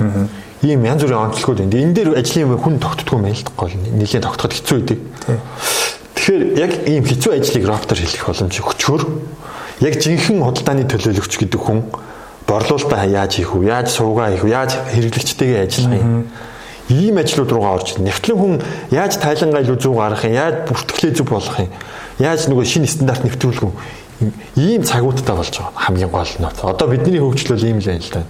Аа. Ийм янз бүрийн онцлогуд энэ. Энэ дээр ажлын хүн тогтдгоо мэлдэхгүй бол нэлээд тогтоход хэцүү идэг. Тэгэхээр яг ийм хэцүү ажлыг роботор хийх боломж өгчөөр яг жинхэнэ худалдааны төлөөлөгч гэдэг хүн борлуулалтаа яаж хийх вэ? Яаж суугаа хийх вэ? Яаж хэрэглэгчтэйгээ ажиллах юм? Ийм ажлууд руугаа орж ирнэ. Нэвтлэн хүн яаж тайлангаа илүү зөв гаргах юм? Яаж бүртгэлээ зөв болгох юм? Яаж нөгөө шинэ стандарт нэвтрүүлэх юм? Ийм цагуудтай болж байгаа хамгийн гол нь. Одоо бидний хөгжлөл ийм л байна л да.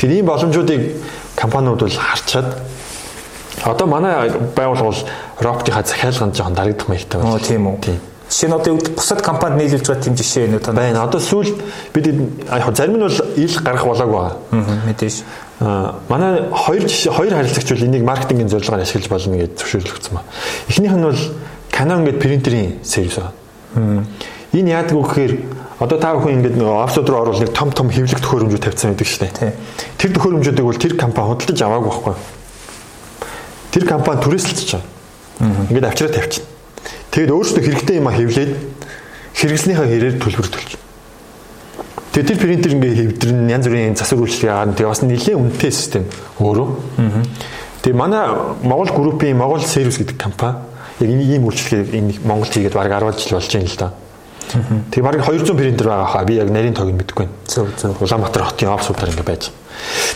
Тэр ийм боломжуудыг компаниуд бол харчаад одоо манай байгууллага бол роботынхаа захиалганд жоохон дарагдах маягтай байна. Тийм үү. Тийм. Нь одоо бусад компанид нийлүүлж байгаа тийм жишээ нэ тань. Байна. Одоо сүүл бид яг зарим нь бол ил гарах болоогүй байгаа. Аа мэдээж. Аа манай хоёр жишээ хоёр харилцагч бол энийг маркетингийн зорилгоор ашиглаж болно гэж зөвшөөрлөгдсөн ба. Эхнийх нь бол Canon гэдэг принтерийн сервис байна. Энэ яадаг вэ гэхээр Одоо та бүхэн ингээд нэг офсод руу орвол нэг том том хэвлэг төхөөрөмжүүд тавьсан байдаг шүү дээ. Тэр төхөөрөмжүүдийг бол тэр компани худалдаж аваагүй байхгүй. Тэр компани түрээсэлж байгаа. Ингээд авчраа тавьчихна. Тэгэд өөрөөсөө хэрэгтэй юм а хэвлээд хэрэглэнийхээ хэрээр төлбөр төлж. Тэгээд тэр принтер ингээ хэвдэрн янз бүрийн засвар үйлчлэгээ гарна. Тэгээ бас нэлээд үнэтэй систем өөрөө. Тэгээ манай Монгол группийн Монгол сервис гэдэг компани яг энэ ийм үйлчлэгийг энэ Монголд хийгээд баг 10 жил болж байна л да. Тэгээ баг 200 принтер байгаа хаа би яг нарийн тоог нь мэдэхгүй байна. Зөв зөв. Улаанбаатар хотын офсуудаар ингээ байж.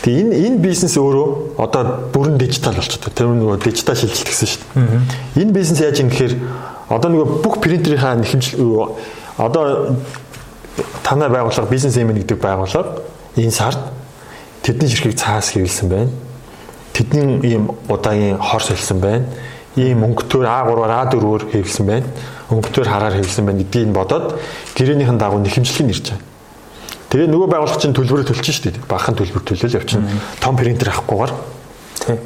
Тэгээ энэ энэ бизнес өөрөө одоо бүрэн дижитал болчиход тэр нөгөө дижитал шилжилт гэсэн шүү дээ. Энэ бизнес яаж юм гэхээр одоо нөгөө бүх принтерийнхаа нэхэмжил одоо танай байгууллага бизнес эм гэдэг байгууллага энэ сард тэдний ширхгийг цаас хийвэлсэн байна. Тэдний ийм удаагийн хор солисон байна. Ийм өнгөтөр А3-аар А4-өөр хийвэлсэн байна. Өнгөтөр хараар хийвэлсэн байна гэдгийг бодоод гэрээнийхэн дагуу нэхэмжлэг нь ирж байгаа. Тэгээ нөгөө байгууллага чинь төлбөрөө төлчих шүү дээ. Баахан төлбөр төлөөл явчихна. Том принтер авахгүйгээр. Тий.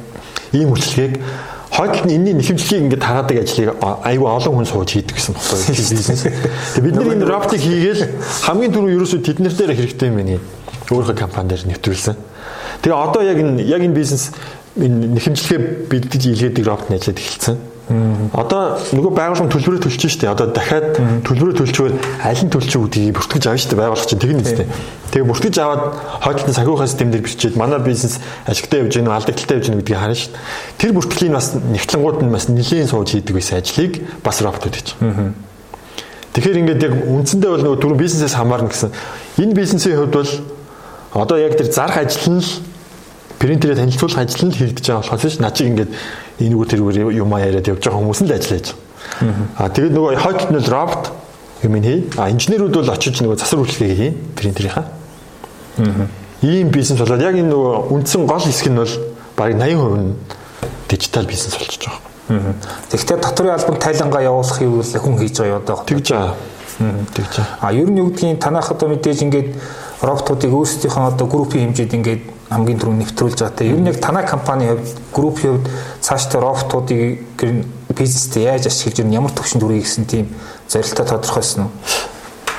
Ийм үйлчлэгийг хойд нь энэний нэхэмжлэгийг ингээд хаадаг ажлыг айгүй олон хүн сууж хийдэг гэсэн бодлоо бизнес. Тэгээ бид нар энэ роботыг хийгээл хамгийн түрүү ерөөсөө тэд нар дээр хэрэгтэй юм байна. Өөрийнхөө компани дээр нэвтрүүлсэн. Тэгээ одоо яг энэ яг энэ бизнес энэ нэхэмжлэгээ бэлдэж илгээдэг робот ажиллаад эхэлсэн. Одоо нөгөө байгууллага төлбөрөө төлчих штеп. Одоо дахиад төлбөрөө төлчвөр аль нь төлчих үүдгийг бүртгэж авна штеп байгууллага чинь тэгнэ үстэй. Тэгээ бүртгэж аваад хойдлын санхүүгийн систем дээр бичээд манай бизнес ашигтай явж гэнэ алдагдaltaй явж гэнэ гэдгийг харна штеп. Тэр бүртгэлийн бас нэгтлэнгууд нь бас нэлийн сууж хийдэг байсан ажлыг бас роботууд хийж. Тэгэхээр ингээд яг үндсэндээ бол нөгөө түрүү бизнесээс хамаарна гэсэн. Энэ бизнесийн хувьд бол одоо яг тэр зарах ажил нь л принтерээ танилцуулах ажил нь хийгдэж байгаа болохоос ш наа чи ингээд энэгээр тэргээр юм яриад явж байгаа хүмүүс нь л ажиллаж байгаа. Аа тэгээд нөгөө хойд нь л робот юм хий. А инженерүүд бол очиж нөгөө засвар үйлчлэгээ хийн принтерийнхаа. Ийм бизнес болоод яг энэ нөгөө үндсэн гол хэсэг нь бол бараг 80% нь дижитал бизнес болчихж байгаа. Тэгэхдээ доторын албан тайлангаа явуулахыг үл хүн хийж байгаа одоо. Тэгж байгаа. Тэгж байгаа. А ер нь юу гэдгийг танах одоо мэдээж ингээд роботуудыг өөрсдийнхөө одоо группийн хэмжээд ингээд хамгийн түрүү нэвтрүүлж байгаа. Тэгээ ер нь яг танай компани хувьд группийн хувьд цаашдаа роботуудыг бизнест яаж ашиглаж ер нь ямар төвшөнд хүргэе гэсэн тийм зорилтоо тодорхойлсон уу?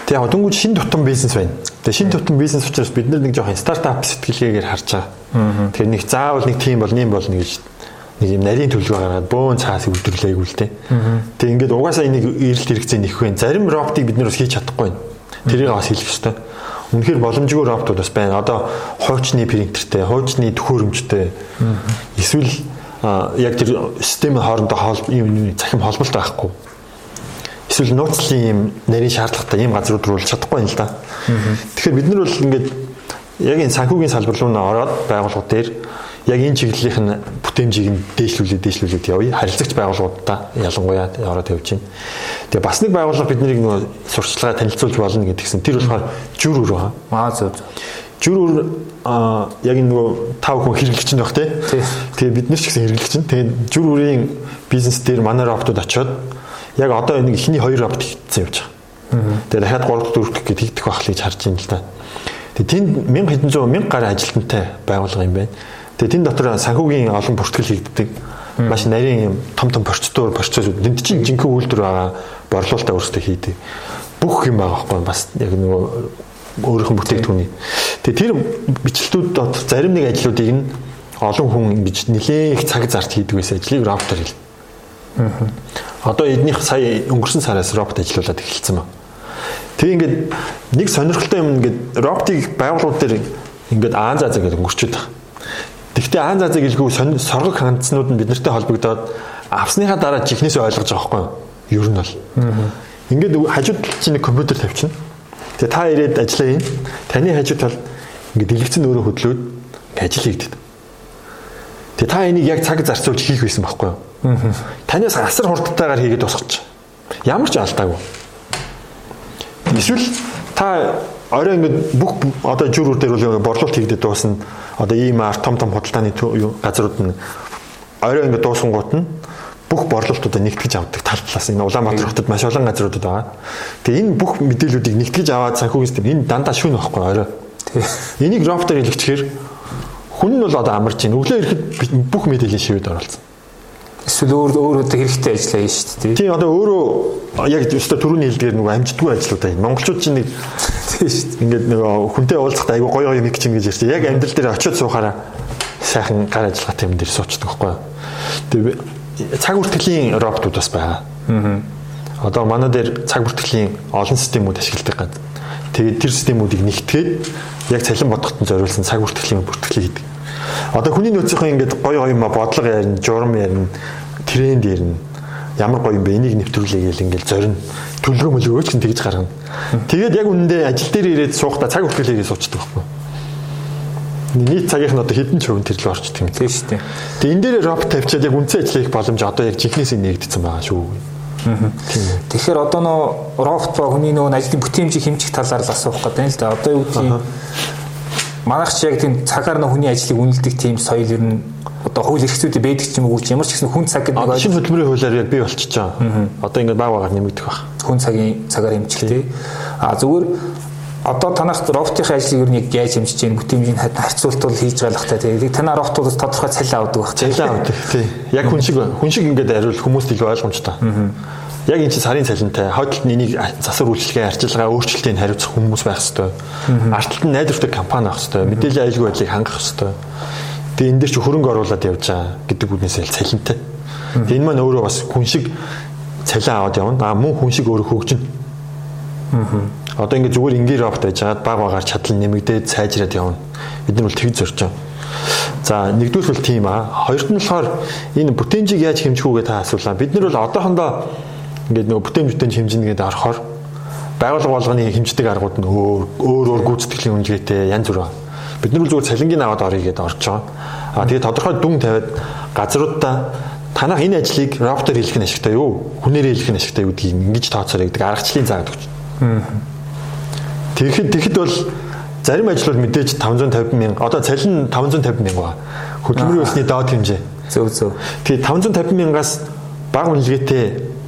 Тэгээ яг дөнгөж шин тутам бизнес байна. Тэгээ шин тутам бизнес учраас бид нар нэг жоохон стартап сэтгэлгээгээр харж байгаа. Тэгээ нэг заавал нэг тим бол нэм болно гэж нэг юм нарийн төлөв гаргаад бөөн цаас үйлдвэрлэег үлдээ. Тэгээ ингээд угаасаа энийг эрэлт хэрэгцээ нэх вэ. Зарим роботыг бид нар бас хийж чадахгүй байна. Тэрийг бас хэлэх ёстой. Үнэхээр боломжгүй роботууд бас байна. Одоо хуучны принтертэй, хуучны төхөөрөмжтэй. Эсвэл яг тэр системийн хоорондоо хоол юм цахим холболт байхгүй. Эсвэл нууцлын юм нарийн шаардлагатай ийм газрууд руу чадахгүй юм л да. Тэгэхээр бид нар бол ингээд яг энэ санхүүгийн салбар руу ороод байгууллага дээр яг энэ чиглэлийн нь бүтээмжийг нь дээшлүүлээд дээшлүүлээд явъя. Харилцагч байгууллагуудаа ялангуяа ороод явж байна. Тэгээ бас нэг байгууллага биднийг нөгөө сурчлагаа танилцуулж болно гэдгсэн. Тэр болохоор жүр өр байгаа. Аа зөв зөв. Жүр өр а яг энэ нөгөө тав хүн хэрэглэгч нь баг тий. Тэгээ бид нар ч гэсэн хэрэглэгч нь. Тэгээ жүр өрийн бизнес дээр манай роботууд очиод яг одоо энэ ихний хоёр робот хийгдсэн явж байгаа. Тэгээ дахиад 3 4 гэх гээд хийгдэх байх гэж харж байна л да. Тэгээ тэнд 1000 хэдэн зуун 1000 гаруй ажилтнтай байгууллага юм байна. Тэгээ тэн дотор санхүүгийн олон бүртгэл хийгддэг. Маш нарийн юм том том процедур процессууд тэнд чинь жинхэнэ үйлдвэр байгаа борлуулалтаа өөрсдөө хийдэг. Бүх юм байгаа байхгүй бас яг нөгөө өөрийнх нь бүтээгдэхүүний. Тэгээ тэр бичлэлтүүд дотор зарим нэг ажлуудыг нь олон хүн ингэж нэлээх цаг зарт хийдэг байсан ажлыг роботоор хэл. Одоо эднийх сая өнгөрсөн сараас робот ажиллаулаад эхэлсэн ба. Тэгээ ингээд нэг сонирхолтой юм ингээд роботыг байгууллагууд дээр ингээд аан заа заа гэдэг өнгөрчөөд байгаа. Тэгвэл аан заа заа гэлгүй соргог хандснууд нь биднэртэй холбогдоод авсныхаа дараа чихнээс ойлгож байгаа байхгүй юу? Ер нь бол. Ингээд хажууд чинь нэг компьютер тавьчихна. Тэгээ та ирээд ажиллаа юм. Таны хажууд тал ингээд дэлгэцэн өөрөө хөдлөөд ажил хийгдэв. Тэгээ та энийг яг цаг зарцуулж хийх байсан байхгүй юу? Танаас асар хурдтайгаар хийгээд дуусгач. Ямар ч алдаагүй. Эсвэл та орой ингээд бүх одоо жүүрүүд дээр бол борлуулалт хийгдээд дуусна. Одоо ийм арт том том худалдааны газрууд нь орой ингээд дуусангууд нь бүх борлуулалтуудаа нэгтгэж авдаг тал талаас энэ Улаанбаатар хотод маш олон газруудад байгаа. Тэгээ энэ бүх мэдээллүүдийг нэгтгэж аваад санхүүгийн систем энэ дандаа шүүн байхгүй орой. Энийг роботоор хэлэгчээр хүн нь бол одоо амарч байна. Өглөө ирэхэд бүх мэдээллийн шивэд оролцсон. Эсвэл өөр өөр одоо хэрэгтэй ажиллаа юм шүү дээ. Тийм одоо өөрөө яг өстой түрүүний хэлдгээр нөгөө амждгүй ажлуудаа юм. Монголчууд чинь нэг тийм шүү дээ. Ингээд нөгөө хүнтэй уулзахдаа айгу гоё гоё юм чинь гэж ярьчих. Яг амьдрал дээр очиод суухаараа сайхан гар ажиллагаатай юм дээр суучдаг байхгүй юу. Тэгээ цаг бүртгэлийн роботууд бас байгаа. Аа. Одоо манай дээр цаг бүртгэлийн олон системүүд ашигладаг гад. Тэгээд тэр системүүдийг нэгтгээд яг цалин бодготон зориулсан цаг бүртгэлийн бүртгэлийг хийдэг. Одоо хүний нөөцийнхөө ингээд гоё гоё юм бодлого ярина, журам ярина, тренд ярина. Ямар гоё юм бэ? Энийг нэвтрүүлээ гэл ингээд зорино. Төлгөө мөлгөө ч тэгж гаргана. Тэгээд яг үнэндээ ажил дээр ирээд суухта цаг бүртгэл хийгээд суучдаг байхгүй нийт цагийнх нь одоо хэдэн ч хувь тэр л орчдөг юм. Тийм шүү дээ. Тэгээ энэ дээр робот тавьчаад яг үнцэн ажил хийх боломж одоо яг жинхнээсээ нэгдсэн байгаа шүү. Тэгэхээр одоо нөө робот ба хүний нөө ажлын бүтээмжийг хэмжих талаар л асуух гэдэг юм л да. Одоо юу гэдгийг манайх ч яг тийм цагаар нөө хүний ажлыг үнэлдэг тийм соёл ер нь одоо хууль эрхцүүдээ байдаг ч юм уу ямар ч гэсэн хүн цаг гэдэг нэг шинэ хөтөлбөрийн хуулиар яг бий болчихж байгаа. Одоо ингээд баг багаар нэмэгдэх баг. Хүн цагийн цагаар хэмжих тий. А зүгээр одоо танах роботын ажлыг ер нь яаж хэмжиж гэн бүтээмжийн харьцуулт бол хийж та тийм. Танаа роботуудаас тодорхой цалин авдаг баг цалин авдаг тий яг хүн шиг хүн шиг ингээд ариул хүмүүст илүү ойлгомжтой. Яг энэ чинь сарын цалинтай. Хойдолд энийг засвар үйлчлэгээ арчилгаа өөрчлөлтийг хариуцах хүмүүс байх ёстой. Арталт нь найдвартай компани байх ёстой. Мэдээллийн аюулгүй байдлыг хангах ёстой. Тэгээ энэ дэр чи хөрөнгө оруулаад явж байгаа гэдэг үгнээс л цалинтай. Тэгээ энэ маань өөрөө бас хүн шиг цалин аваад явна. А мөн хүн шиг өөрөө хөгжинэ Одоо ингээд зүгээр ингийн робот байж байгаад баг багаар чадал нэмэгдээд сайжраад явна. Бид нар бол тэгж зорж байгаа. За нэгдүгээр бол тийм аа. Хоёрт нь болохоор энэ бүтээмжийг яаж хэмжих үгээ та асуулаа. Бид нар бол одоохондоо ингээд нөгөө бүтээмж хэмжинэ гэдээ орохоор байгууллага болгоны хэмждэг аргууд нь өөр өөр өөр гүйцэтгэлийн үнэлгээтэй янз бүр байна. Бид нар зүгээр цалингийн аваад орё гэдээ орж байгаа. Аа тэгээд тодорхой дүн тавиад газруудаа танах энэ ажлыг роботоор хийх нь ашигтай юу? Хүнээр хийх нь ашигтай юу гэдгийг ингэж тооцоорой гэдэг аргачлалын заагаад өгч. Аа Тэгэхэд тэгэхэд бол зарим ажлууд мэдээж 550 мянга одоо цалин 550 мянга. Хөдөлмөрийн өсний доод хэмжээ. Зөв зөв. Тэгээ 550 мянгаас бага үнэлгээтэй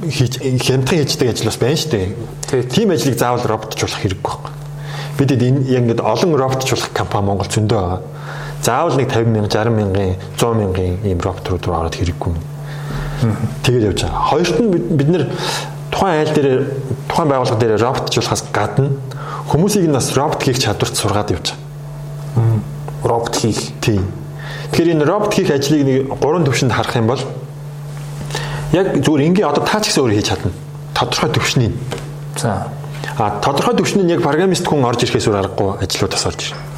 хийж хямдхан хийждэг ажил бас байна шүү дээ. Тийм ажлыг заавал роботчлуулах хэрэггүй байхгүй. Бид энэ яг ингээд олон роботчлуулах компани Монгол зөндөө байгаа. Заавал нэг 50 мянга, 60 мянган, 100 мянган ийм роботрууд руу ороод хэрэггүй. Тэгээд явж байгаа. Хоёрт нь бид нэр тухайн айл дээр тухайн байгууллага дээр роботчлуулахаас гадна Хүмүүсийг нь бас робот хийх чадварт сургаад явж байгаа. Робот хийх. Тийм. Тэгэхээр энэ робот хийх ажлыг нэг гурван төвшөнд харах юм бол яг зүгээр ингийн одоо таа ч гэсэн өөр хийж чадна. Тодорхой төвшний. За. А тодорхой төвшин нь яг программист хүн орж ирэхээс өөр аргагүй ажлууд тасалж байна.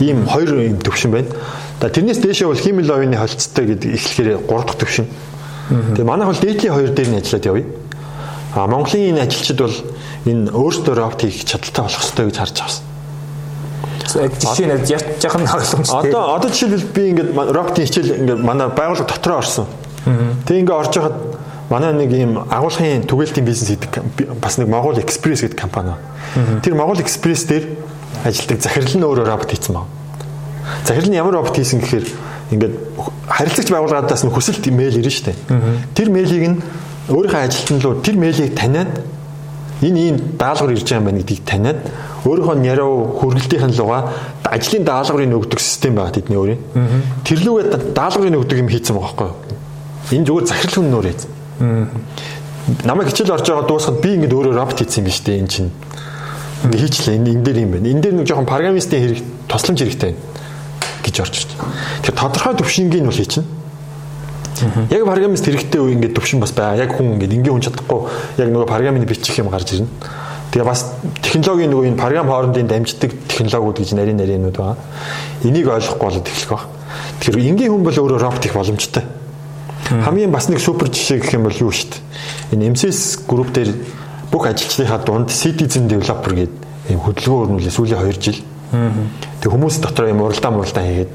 Ийм хоёр юм төвшин байна. За тэрнээс дээшээ бол химэл овны холцтой гэдэг эхлэхээр 3 дахь төвшин. Тэгээ манайх бол дээдлийн хоёр дээр нь ажиллаад явъя. А Монголын энэ ажилчид бол энэ өөртөө робот хийх чадaltaй болох хэрэгтэй гэж харж авсан. Жишээ нь яаж яхан ойлгомжтой. Одоо одоо жишээлбэл би ингээд роботын хичээл ингээд манай байгууллага дотроо орсон. Тэг ингээд орж байхад манай нэг ийм агуулгын түгээлтийн бизнес гэдэг бас нэг Могул Экспресс гэдэг компани. Тэр Могул Экспресс дээр ажилладаг захирал нь өөрөө робот хийсэн баг. Захирал нь ямар робот хийсэн гэхээр ингээд харилцагч байгууллагаас нь хүсэлт мэйл ирнэ штэ. Тэр мэйлийг нь өөрийнхөө ажилтан руу тэр мэйлийг таниад энэ ийм даалгавар ирж байгаа юм байна гэдгийг таниад өөрийнхөө няруу хөргөлтийн лугаа ажлын даалгаврыг өгдөг систем байгаа тэдний өөрийн. Тэр лүүгээ даалгаврыг өгдөг юм хийцэн байгаа байхгүй юу? Энэ зүгээр захирал хүн нөр хийсэн. Намайг хичээл орж байгаа дуусахад би ингэж өөрөө робот хийсэн юм биш үү энэ чинь. Хийчлээ энэ энэ дээр юм байна. Энэ дээр нэг жоохон программистийн хэрэг тусламж хэрэгтэй гэж орж ирж. Тэгэхээр тодорхой төвшингийн нь бол хийчихнэ. Яг программист хэрэгтэй үе ингээд төвшин бас байгаа. Яг хүн ингээд ингийн хүн чадахгүй яг нөгөө программыг бичих юм гарч ирнэ. Тэгээ бас технологийн нөгөө энэ програм хоорондын дамждаг технологиуд гэж нарийн нарийнууд байгаа. Энийг ойлгохгүй болоод эхлэх баг. Тэгэхээр энгийн хүн бол өөрөө робот их боломжтой. Хамгийн бас нэг супер жишээ гэх юм бол юу шүү дээ. Энэ MCS групп дээр бүх ажилчдынхаа дунд Citizen Developer гэдэг юм хөдөлгөөн өрнүүлээ сүүлийн 2 жил. Тэг хүмүүс дотор юм уралдаан уралдаан хийгээд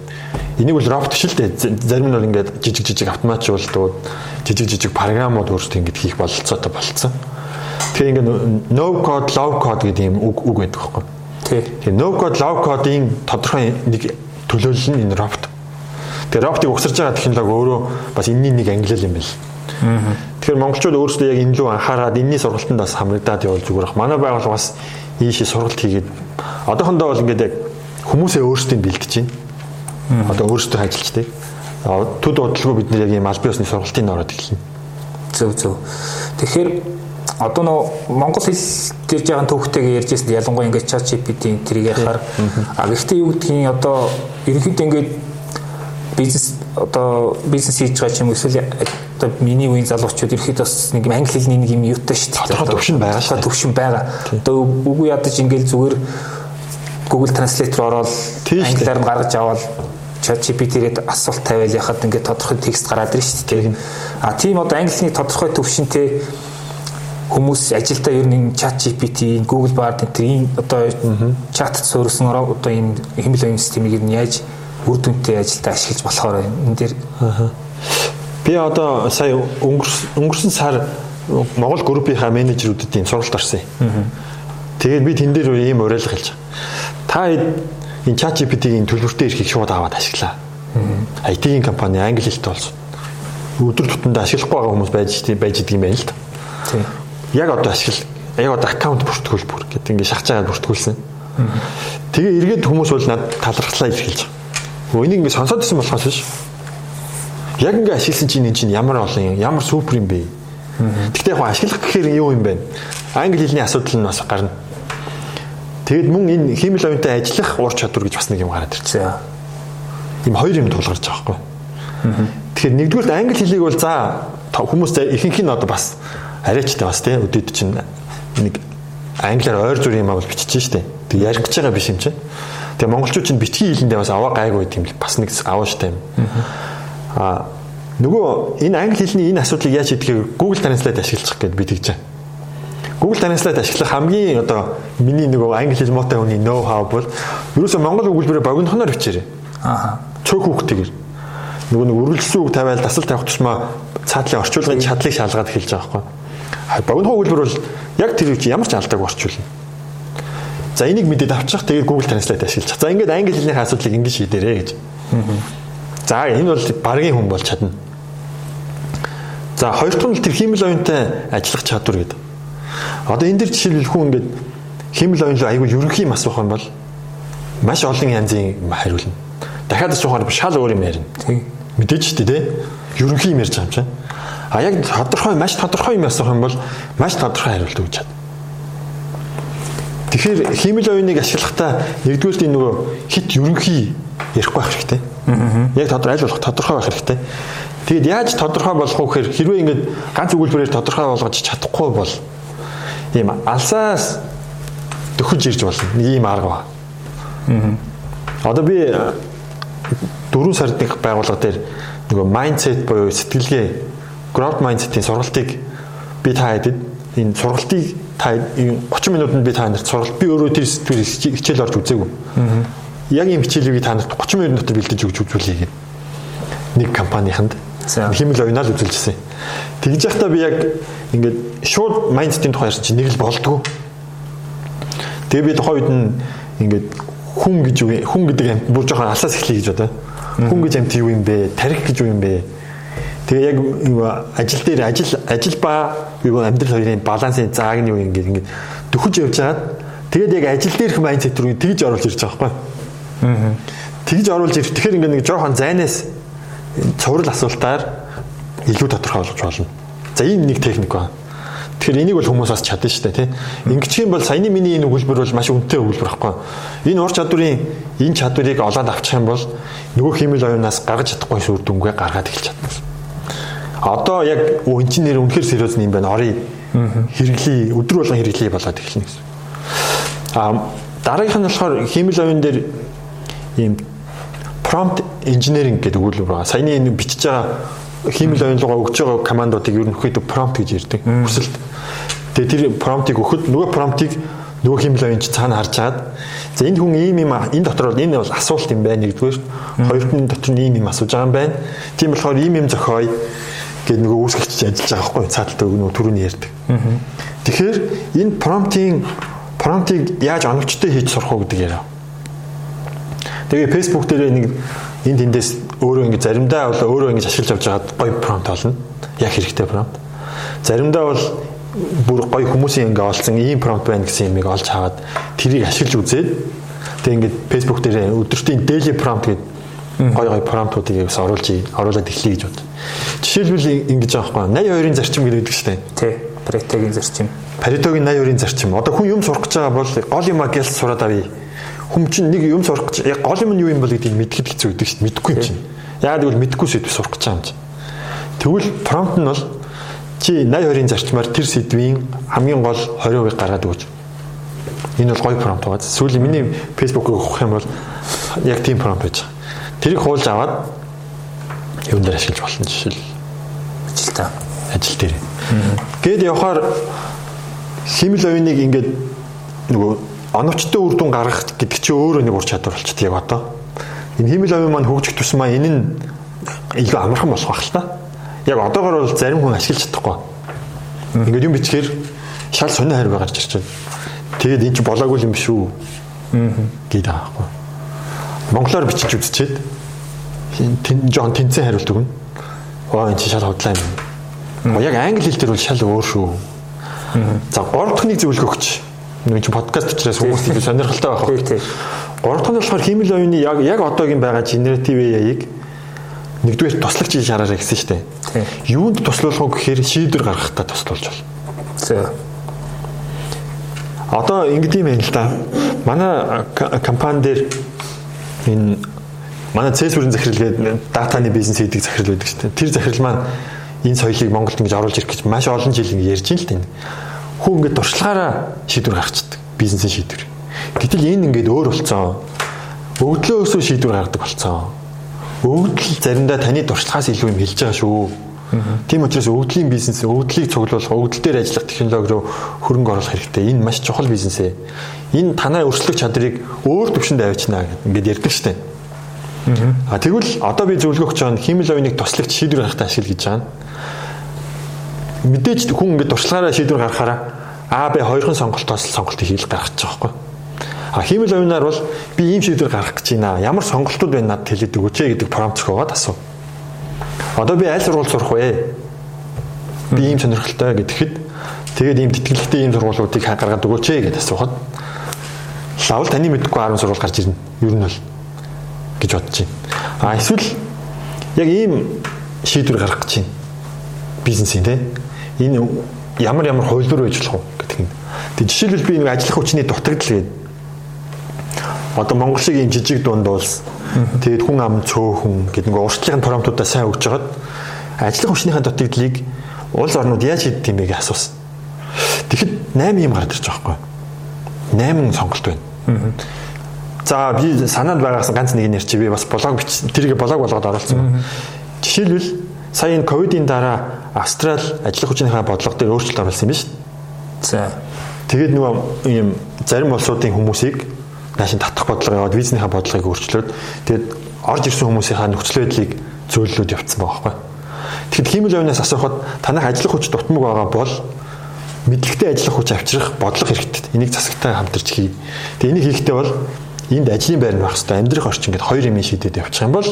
Энийг бол робот биш л дээ. Зарим нь бол ингээд жижиг жижиг автоматжуулалтууд, жижиг жижиг програмууд өөрсдөө ингээд хийх бололцоотой болцсон. Тэгэхээр ингээд no code, low code гэдэг юм үг үг байдаг байхгүй. Тий. Тэгээ no code, low code-ийн тодорхой нэг төлөөлөл нь энэ робот. Тэгээ роботыг угсарж байгаа технологи өөрөө бас энэний нэг ангилал юм байна. Тэгэхээр монголчууд өөрсдөө яг энэ лүү анхаарад энэний сургалтанд бас хамрагдаад явал зүгээр ах. Манай байгууллага бас ийшээ сургалт хийгээд одоохондоо бол ингээд яг хүмүүсээ өөрсдөө бэлдэж байна Одоо өөрсдөө ажилчдаг. Төд удалгүй бид нэр яг ийм аль биесны сургалтын ороод эхэлнэ. Зөв зөв. Тэгэхээр одоо нөө монгол хэл гэрж байгаа төвхтэйгээ ярьжсэн ялангуяа ингээд чат GPT тэрийг яхаар а гэхдээ юу гэдгийг одоо ерөнхийдөө ингээд бизнес одоо бизнес хийж байгаа ч юм эсвэл одоо миний үеийн залуучууд ерөөхдөө бас нэг англи хэлний нэг юм юутай шүү дээ. Одоо төвшин байгаа шүү. Төвшин байгаа. Одоо үгүй ядаж ингээл зүгээр Google Translate руу ороод англиар нь гаргаж аваад chat GPT-гээд асуулт тавиал яхад ингээд тодорхой текст гараад ирж шүү дээ. А тийм одоо англи хэлний тодорхой төвшинтэй хүмүүс ажилдаа ер нь chat GPT, Google Bard энэ ийм одоо чат суурсан одоо энэ хэмэл оюун системийг нь яаж үр дүнтэй ажилдаа ашиглаж болохоор энэ дээр би одоо сая өнгөрсөн сар Монгол группийнхаа менежерүүдэд сургалт орсон юм. Тэгээд би тэн дээр ийм уриалга хэлж байгаа. Та энэ chat GPT-ийн төлбөртэй эрхийг шууд аваад ашиглаа. IT-ийн компани англи хэлтэй болсон. Өдөр тутамдаа ашиглахгүй байгаа хүмүүс байж байж идэг юм байна л да. Тийм. Яг одоо ашигла яг одоо аккаунт бүртгүүл бүр гэдэг ингээд шахаж байгаа бүртгүүлсэн. Тэгээ эргээд хүмүүс бол над талархлаа илэрхийлж байгаа. Энийг ингээд сонсоод исэн болохоос биш. Яг ингээд ашигласан чинь энэ чинь ямар олон ямар супер юм бэ? Гэхдээ яг ашиглах гэхээр юу юм бэ? Англи хэлний асуудал нь бас гарна. Тэгэд мөн энэ хиймэл оюунтай ажиллах ур чадвар гэж бас нэг юм гараад ирчихсэн. Ийм хоёр юм тулгарч байгаа байхгүй. Тэгэхээр нэгдүгээр англи хэлийг бол за хүмүүс ихэнх нь одоо бас арайчтай бас тийм өдөд чинь нэг англиар ойр зүр юм аа бичиж штэ. Тэг ярих гэж байгаа биш юм чинь. Тэгээ монголчууд чинь битгий хэлэндээ бас аваа гайгүй юм бас нэг аваа штэ юм. Аа нөгөө энэ англи хэлний энэ асуудлыг яаж шийдэхээ Google Translate ашиглах гэдээ би тэгж байна Google Translate ашиглах хамгийн одоо миний нөгөө англи хэл муутай хүний know how бол ерөөсөө монгол өгүүлбэрээр богинохноор бичээрэй. Аа. Цөөх хүүхдтэйгэр. Нөгөө нэг үргэлжлсэн үг тавиал дасал тавих тусмаа цаатлын орчуулгын чадлыг шалгаад эхэлж байгаа байхгүй. Богинохоо өгүүлбэр бол яг тэр үчи ямар ч алдаагүй орчуулна. За энийг мэдээд авчих тэгээд Google Translate ашиглаж. За ингээд англи хэлний асуудлыг ингэж шийдээрэй гэж. За энэ бол багийн хүн бол чадна. За хоёр дахь нь тэр хиймэл оюунтай ажиллах чадвар гэдэг. Одоо энэ дэр жишээлбэл хүн ингээд химэл оюун айгүй ерөнхий юм асуух юм бол маш олон янзын хариулна. Дахиад асуухаар шал өөр юм ярина. Мэдээж шүү дээ, тий. Ерөнхий юм ярьж байгаа юм чинь. А яг тодорхой маш тодорхой юм асуух юм бол маш тодорхой хариулт өгч чадна. Тэгэхээр химэл оюуныг ашиглахдаа нэгдүгээр энэ нөгөө хит ерөнхий ярихгүй байх хэрэгтэй. Яг тодорхой аль болох тодорхой байх хэрэгтэй. Тэгэд яаж тодорхой болох вэ гэхээр хэрвээ ингээд ганц өгүүлбэрээр тодорхой болгож чадахгүй бол ийм алсаас төхөж ирж болно. Нэг ийм арга ба. Аа. Одоо би 4 сардын байгууллага дээр нөгөө mindset буюу сэтгэлгээ growth mindset-ийн сургалтыг би та хэдэд энэ сургалтыг та 30 минутанд би та нарт сургалт би өөрөө тэр сэтгэл хичээл орж үзээгүй. Аа. Яг ийм хичээлийг та нарт 30 минут дотор бэлдэж өгч үзүүлье гэх. Нэг компанийханд химэл оюунаа л үзүүлжсэн. Тэгж яхтаа би яг ингээд шууд майндсетийн тухай ярьсан чинь нэг л болдгоо. Тэгээ би тухайн үед нь ингээд хүн гэж юу хүн гэдэг амт бүр жоохон алсаас эхлэе гэж бодоо. Хүн гэж амт юу юм бэ? Тарих гэж юу юм бэ? Тэгээ яг ажил дээр ажил ажил ба юу амьдрал хоёрын балансын зааг нь юу ингээд ингээд дөхөж явж хагаад тэгээд яг ажил дээрх майндсет рүү тэгж оруулж ирж байгаа байхгүй. Аа. Тэгж оруулж ирэх. Тэгэхээр ингээд нэг жоохон зайнаас цуврал асуултаар илүү тодорхой болгож болно. За ийм нэг техник байна. Тэгэхээр энийг бол хүмүүс бас чадна шүү дээ тий. Ингэчих юм бол саяны миний энэ өгүүлбэр бол маш үнэтэй өгүүлбэр байхгүй. Энэ ур чадварын энэ чадварыг олоод авчих юм бол нөгөө химэл оюунаас гаргаж чадахгүй сүр дүнгээ гаргаад эхэлж чадна. Одоо яг инженер үнэхээр сериус юм байна. Орыг хэрэглээ өдөр болгон хэрэглээ болоод эхэлнэ гэсэн. А дараагийнх нь болохоор химэл оюун дээр ийм prompt engineering гэдэг өгүүлбэр байгаа. Саяны энэ бичиж байгаа хиймэл оюунлага өгж байгаа командуудыг ерөнхийдөө prompt гэж ярьдаг. Хүсэлт. Тэгээ тэр prompt-ыг өгөхөд нөгөө prompt-ыг нөгөө хиймэл оюунч цаана харж чаад за энэ хүн ийм юм энэ дотор бол энэ бол асуулт юм байна нэгдүгээр. Хоёрт нь дотор нь ийм юм асууж байгаа юм байна. Тийм болохоор ийм юм зохиоё гэд нөгөө үүсгэгч ажиллаж байгаа байхгүй цааталтай нөгөө түрүүний ярьдаг. Тэгэхээр энэ prompt-ийн prompt-ыг яаж оновчтой хийж сурах уу гэдэг яриа. Тэгээ Facebook дээр нэг энд тэндээс өөрөө ингэ заримдаа бол өөрөө ингэж ашиглаж авч байгаад гоё промпт олно. Яг хэрэгтэй промпт. Заримдаа бол бүр гоё хүмүүсийн ингэ олсон ийм промпт байна гэсэн юмыг олж хаваад тэрийг ашиглаж үзээд тэгээ ингэ Facebook дээр өдөртийн daily prompt гэдэг гой гой промптуудыг бас оруулж оруулаад эхлэе гэж бод. Жишээлбэл ингэж байхгүй 82-ын зарчим гэдэг шүү дээ. Тий. Паретогийн зарчим. Паретогийн 82-ын зарчим. Одоо хүн юм сурах гэж байгаа бол гол юм гэлс сураад авъя. Хүн чинь нэг юм сурах гэж яг гол юм нь юу юм бол гэдгийг мэдгэд хэцүү гэдэг шүү дээ. Мэдэхгүй юм чинь. Яагаад гэвэл мэдэхгүй сэдв сурах гэж байгаа юм чинь. Тэгвэл промпт нь бол чи 82-ын зарчмаар тэр сэдвийн хамгийн гол 20% гаргаад өгч. Энэ бол гоё промпт байгаа. Сүүлийн миний Facebook-ыг өгөх юм бол яг тийм промпт байж байгаа. Тэрийг хуулж аваад юун дээр ашиглаж болно жишээл. Ажилтаа. Ажил дээр. Гээд явхаар химэл оюуныг ингээд нөгөө оновчтой үр дүн гаргах гэдэг чинь өөрөө нэг ур чадвар болчихд яг одоо. Энэ химэл оюун маань хөгжих тусмаа энэ нь илүү амархан болох байх л та. Яг одоогор бол зарим хүн ашиглаж чадахгүй. Ингээд юм бичгээр шал сонио хайр гарч ирж байна. Тэгээд эн чинь болоогүй юм биш үү? гэдэг аахгүй. Монголоор бичиж үзчихэд тэн Жон тэнцэн хариулт өгнө. Оо эн чинь шал хотлаа юм. Яг англи хэл дээр бол шал өөр шүү. За 3 дахь нэг зөвлөгөө өгч. Нэг чи подкаст учраас хүмүүс тийм сонирхолтой байх. Тий. 3 дахь нь болохоор химэл оюуны яг яг одоогийн байгаа генератив AI-ыг нэгдүгээр туслагч хийж хараарай гэсэн шүү дээ. Юунд туслуулах вэ гэхээр шийдвэр гаргахтаа туслуулж байна. За. Одоо ингэдэм юм л да. Манай компани дээр энэ манай цэсвэрийн захирлгээд датаны бизнес хийдэг захирал байдаг шүү дээ. Тэр захирал маань энэ соёлыг Монголд ингэж оруулж ирэх гэж маш олон жил ингэ ярьж ин л тийм. Хүн ингэ туршлагаараа шийдвэр гаргацдаг. Бизнесийн шийдвэр. Гэтэл энэ ингэ өөр болцсон. Өвдлөөсөө шийдвэр гаргадаг болцсон. Өвдөл заримдаа таны туршлагаас илүү юм хэлж байгаа шүү. Тийм учраас өвдлийн бизнес, өвдлийг цуглуулах, өвдөл дээр ажиллах технологи руу хөрөнгө оруулах хэрэгтэй. Энэ маш чухал бизнес ээ. Энэ танай өрсөлдөх чадрыг өөр төвшөнд авчнаа гэдэг ярьдаг штеп. А тэгвэл одоо би зөвлөгөө өгч байгаа химэл оюуныг туслагч шийдвэр гаргахтаа ашигла гэж байгаа мэдээж хүн ингээд туршлагаараа шийдвэр гаргахаараа А Б хоёрхан сонголтоос сонголтыг хийх гаргаж байгаа байхгүй. А химэл оюунаар бол би ийм шийдвэр гаргах гэж байна. Ямар сонголтууд байна надад хэлээд өгөөч гэдэг промпт зохиогоод асуу. Одоо би аль сургууль сурах вэ? Би ийм сонирхолтой гэдэгэд тэгээд ийм тэтгэлэгтэй ийм сургуулиудыг гаргаад өгөөч гэдээ асуухад лавл таны мэдхгүй 10 сургууль гарч ирнэ. Ер нь бол гэж бодож байна. А эсвэл яг ийм шийдвэр гаргах гэж байна. Бизнесийн тийм энэ ямар ямар хувилбар байж болох вэ гэдэг юм. Тэг жишээлбэл би нэг ажиллах хүчний дутагдал гэдэг. Одоо Монгол шиг ийм жижиг дунд улс тэгээд хүн ам цөөхөн гэдэг нэг уртлын промптуудаа сайн өгч жагаад ажиллах хүчнийхээ дутагдлыг улс орнууд яаж хийдэг юм бэ гэж асуусан. Тэгэхэд 8 юм гарч ирж байгаа байхгүй. 8 сонголт байна. За би санаанд байгаас ганц нэг нэр чи би бас блог бич тэрийг блог болгоод оруулсан. Жишээлбэл сая энэ ковидын дараа Австрал ажиллах хүчнийхээ бодлого дээр өөрчлөлт оруулсан юм биш. За. Тэгээд нөгөө ийм зарим улсуудын хүмүүсийг наашин татах бодлого яваад визнийхээ бодлогыг өөрчлөөд тэгээд орж ирсэн хүмүүсийнхаа нөхцөл байдлыг зөөллөд явцсан байгаа байхгүй. Тэгэхэд химэл оюунаас асуухад танах ажиллах хүч дутмаг байгаа бол мэдлэгтэй ажиллах хүч авчрах бодлого хэрэгтэй. Энийг засагтай хамтарч хий. Тэгээ энийг хийхдээ бол энд ажлын байр нь байх хэрэгтэй. Амьдрах орчин гэдэг хоёр юм шийдээд явчих юм бол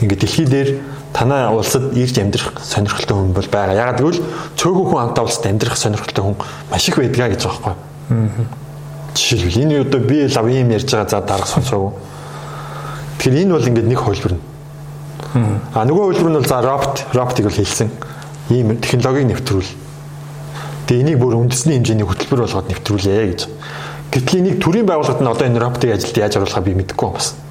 ингээд дэлхий дээр танай улсад ирж амьдрах сонирхолтой хүн бол байгаа. Ягаад гэвэл цөөхөн хүн амтаа улсад амьдрах сонирхолтой хүн маш их байдгаа гэж байгаа байхгүй. Жишээлбэл энэ одоо би лав юм ярьж байгаа за дарга сонсоогүй. Тэгэхээр энэ бол ингээд нэг хувилбар нь. А нөгөө хувилбар нь бол за робот, роботыг бол хэлсэн. Ийм технологиг нэвтрүүл. Тэгээ энийг бүр үндэсний хэмжээний хөтөлбөр болгоод нэвтрүүлээ гэж. Гэтэл энийг төрийн байгууллагад нь одоо энэ роботыг ажилд яаж оруулахаа би мэдэхгүй байна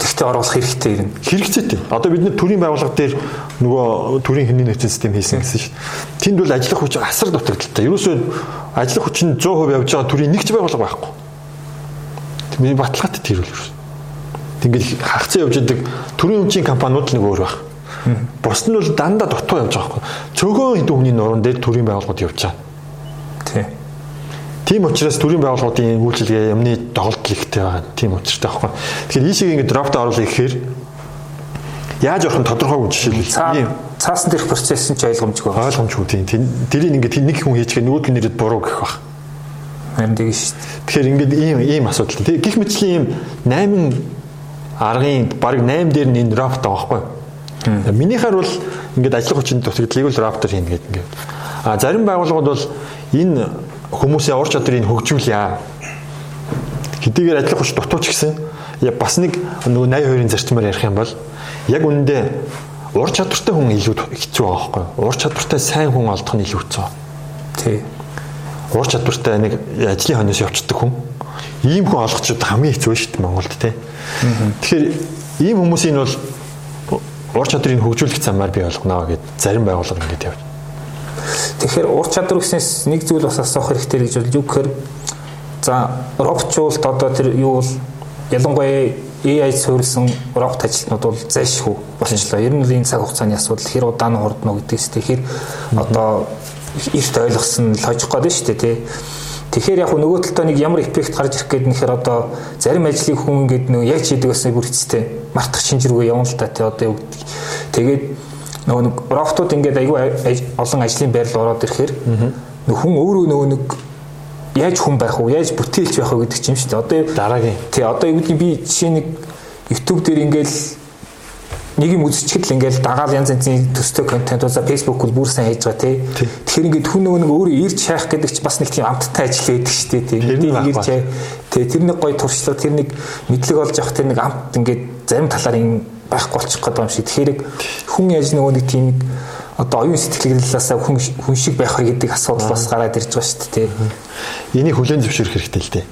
Тэгтээ оруулах хэрэгтэй юм. Хэрэгцээтэй. Одоо бид нар төрийн байгууллага дээр нөгөө төрийн хэмнэн нөхцөл систем хийсэн гэсэн шүү. Тэнд бол ажиллах хүч асар дутагдaltaй. Ерөөсөө ажиллах хүч нь 100% явж байгаа төрийн нэгч байгууллага байхгүй. Тэний баталгаатай тэр үл ерөөс. Ингээд хагцаа явж байгаа төрийн өмчийн компаниуд нэг өөр байх. Бус нь бол дандаа дутуу явж байгаа байхгүй. Цөөхөн хэдэн хүний нуруунд дээр төрийн байгууллагууд явж байгаа. Тий. Тийм учраас төрийн байгууллагуудын үйлчилгээ юмны доголдол ихтэй байгаа. Тийм учиртай байхгүй. Тэгэхээр ийшээ ингэ дропт оруулах гэхээр яаж явах нь тодорхойгүй жишээлбэл цаасан дээрх процесс нь ч ойлгомжгүй байна. Ойлгомжгүй тийм. Тэрийг ингэ нэг хүн хийчихээ нь нэрэд буруу гэх баг. Харин тийм шүү дээ. Тэгэхээр ингэ ийм ийм асуудал. Тэг гих мэтлийн ийм 8 аргын баг 8 дээр нь энэ дропт байгаа байхгүй. Минийхаар бол ингээд ажиллах хүчин дутагдлыг л роптор хийнэ гэдэг ингээд. А зарим байгууллагууд бол энэ хүмүүсийн ур чадрыг хөгжүүлье. Хэдийгээр ажиллах хүч дутууч гэсэн бас нэг нөгөө 82-ын зарчмаар ярих юм бол яг үүндээ ур чадвартай хүн илүү хэцүү байгаа байхгүй юу? Ур чадвартай сайн хүн олдох нь илүү хэцүү. Тий. Ур чадвартай нэг ажлын хоньоос явцдаг хүн ийм хүн олгох ч хамгийн хэцүү шүү дээ Монголд тий. Тэгэхээр ийм хүмүүсийн бол ур чадрыг хөгжүүлэх замаар би болгоно гэд зарим байгууллага ингэж явж. Тэгэхээр ур чадвар гэснээс нэг зүйл бас асуух хэрэгтэй гэж бол юу гэхээр за роботчуулт одоо тэр юу бол ялангуяа AI суурилсан робот ажилтнууд бол зайшгүй болчихлоо. Ер нь л энэ цаг хугацааны асуудал хэр удаан хурдно гэдгээс тэгэхээр одоо эрт ойлгосон логик гэдэг шүү дээ тий. Тэгэхээр яг нөгөө талдаа нэг ямар эффект гарч ирэх гээд нэхэр одоо зарим ажлыг хүн ингээд нөгөө яаж хийдэг гэсэн бүр хэцтэй мартах шинжиргүй явна л та тий одоо юу гэдэг. Тэгээд нөгөө нэг роботууд ингээд айгүй олон ажлын байрлал ороод ирэхээр хүн өөрөө нөгөө нэг яаж хүн байх вэ? Яаж бүтээлч байх вэ гэдэг чинь шүү дээ. Одоо дараагийн. Тий, одоо юу гэдгийг би жишээ нэг YouTube дээр ингээл нэг юм үзчихэд л ингээл дагаал янз янзын төстэй контент уусаа Facebook бол бүр сайн хийж байгаа тий. Тэгэхээр ингээд хүн нөгөө нэг өөрөө ирж шаах гэдэг чинь бас нэг тийм амттай ажил байдаг шүү дээ тий. Нэг ирж тий тэр нэг гоё туршлага тэр нэг мэдлэг олж авах тэр нэг амт ингээд зарим талаар ин байхгүй болчих гээд юм шиг. Тэгэхээр хүн яаж нөгөө нэг тийм одоо оюун сэтгэлгэлээс хүн хүн шиг байх вэ гэдэг асуудал бас гараад ирж байгаа шүү дээ. Энийг хүлэн зөвшөөрөх хэрэгтэй л дээ.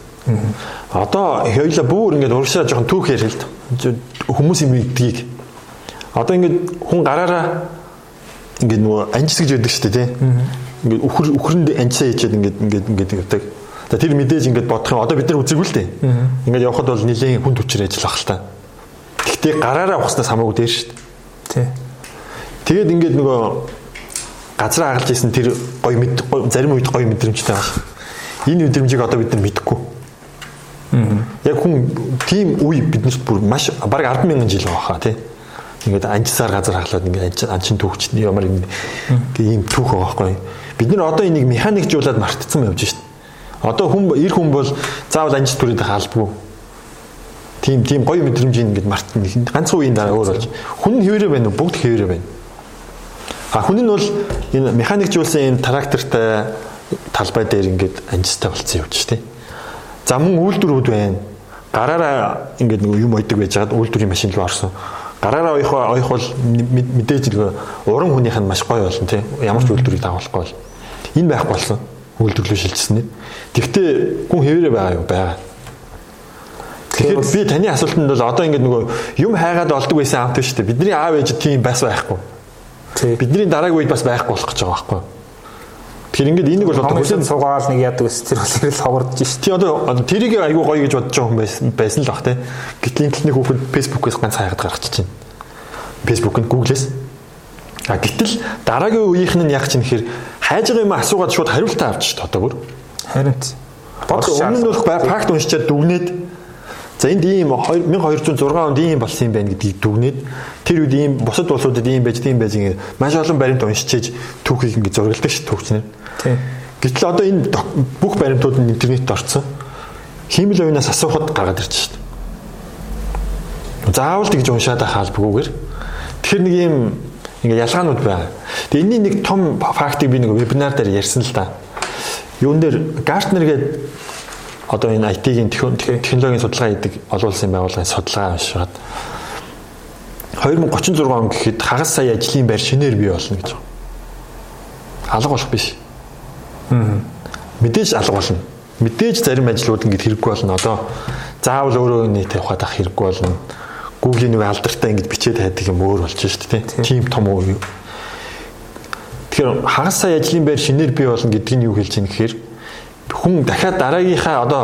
Одоо хоёулаа бүр ингээд урагшаа жоохон түүх ярил л хүмүүсийн мэддгийг. Одоо ингээд хүн гараараа ингээд нөгөө анжис гэж яддаг шүү дээ тий. Ингээд үхэр үхэрэнд анжисаа хийчихэд ингээд ингээд явдаг. За тэр мэдээж ингээд бодох юм. Одоо бид нар үзэггүй л дээ. Ингээд явхад бол нэлээд хүн түвчээр ажиллах л та. Гэхдээ гараараа ухснаас хамаагүй дээр шүү дээ. Тий. Тэгээд ингээд нөгөө газар агалж исэн тэр гой мэд зарим үед гой мэдрэмжтэй байна. Энэ мэдрэмжийг одоо бид нар мэдэхгүй. Яг хүн тийм үе биднэрт бүр маш баг 100000 жил байгаа хаа тий. Ингээд анчсаар газар хаглаад ингээд анчин түүхч ямар ийм түүх байгаа байхгүй. Бид нар одоо энийг механикжуулаад мартцсан явж шít. Одоо хүн эр хүн бол заавал анчс түрээд хаалбгүй. Тийм тийм гоё мэдрэмжийг ингээд мартна. Ганцхан үеийн дараа өөр болж. Хүн хэвээрээ байна уу? Бүгд хэвээрээ байна. А хүн нь бол энэ механикжуулсан энэ трактортай талбай дээр ингээд анжистай болцсон явж штэ. За мөн үйлдвэрүүд байна. Гараараа ингээд нэг юм ойдаг байж хаад үйлдвэрийн машин руу орсон. Гараараа оих оих бол мэдээж нэг уран хүнийх нь маш гоё болно тий. Ямар ч үйлдвэрийг дагуулахгүй бол. Энэ байхгүй болсон. Үйлдвэрлэл шилжсэн нь. Тэгвэл хүн хэвээрээ байгаа юу? Байгаа. Тэгэхээр би таны асуултанд бол одоо ингээд нөгөө юм хайгаад олдог байсан амт шүү дээ. Бидний аав ээж тийм бас байхгүй Бидний дараагийн үед бас байхгүй болох гэж байгаа байхгүй. Тэгэхээр ингээд энийг бол одоо хүлэн суугаал нэг яадаг ус тэр бол ирэл ховордож шít. Тий одоо тэрийг айгүй гоё гэж бодож байгаа хүн байсан байсан л бах те. Гэтэл интернет хүүхэд Facebook-ээс ганц хайгаад гаргачих чинь. Facebook-нд Google-ээс. А гэтэл дараагийн үеийнх нь яг чинь хэр хайж байгаа юм асуугаад шууд хариултаа авч шít одоо бүр. Харин бодох өмнө нь бол факт уншичаад дүгнээд За энд ийм 1206 онд ийм болсон юм байна гэдгийг дүгнээд тэр үед ийм бусад улсуудад ийм байж тийм байж ингэ маш олон баримт уншичээж түүхийг ингэ зургалдаг ш түүхчнэр. Тийм. Гэтэл одоо энэ бүх баримтууд нь интернетд орсон. Хиймэл оюунаас асуухад гаргаад ирж шít. Заавал тэгж уншаад хаалбгүйгээр тэгэхээр нэг ийм ингээ ялгаанууд байна. Тэгээ энэний нэг том фактыг би нэг вебинар дээр ярьсан л да. Юун дээр Гартнер гэдэг одоо энэ IT-ийн технологийн судалгаа хийдэг олон улсын байгууллагын судалгаа уншаад 2036 он гэхэд хагас сая ажлын байр шинээр бий болно гэж байна. Алга болох биш. Аа. Мэдээж алга болно. Мэдээж зарим ажлууд ингэж хэрэггүй болно. Одоо заавал өөрөө нийт явахад ах хэрэггүй болно. Google-ийн нэг алдартай ингэж бичээд хайдаг юм өөр болж шүү дээ. Тийм том уу. Тэгэхээр хагас сая ажлын байр шинээр бий болно гэдэг нь юу хэлж ийм гэхээр хүн дахиад дараагийнхаа одоо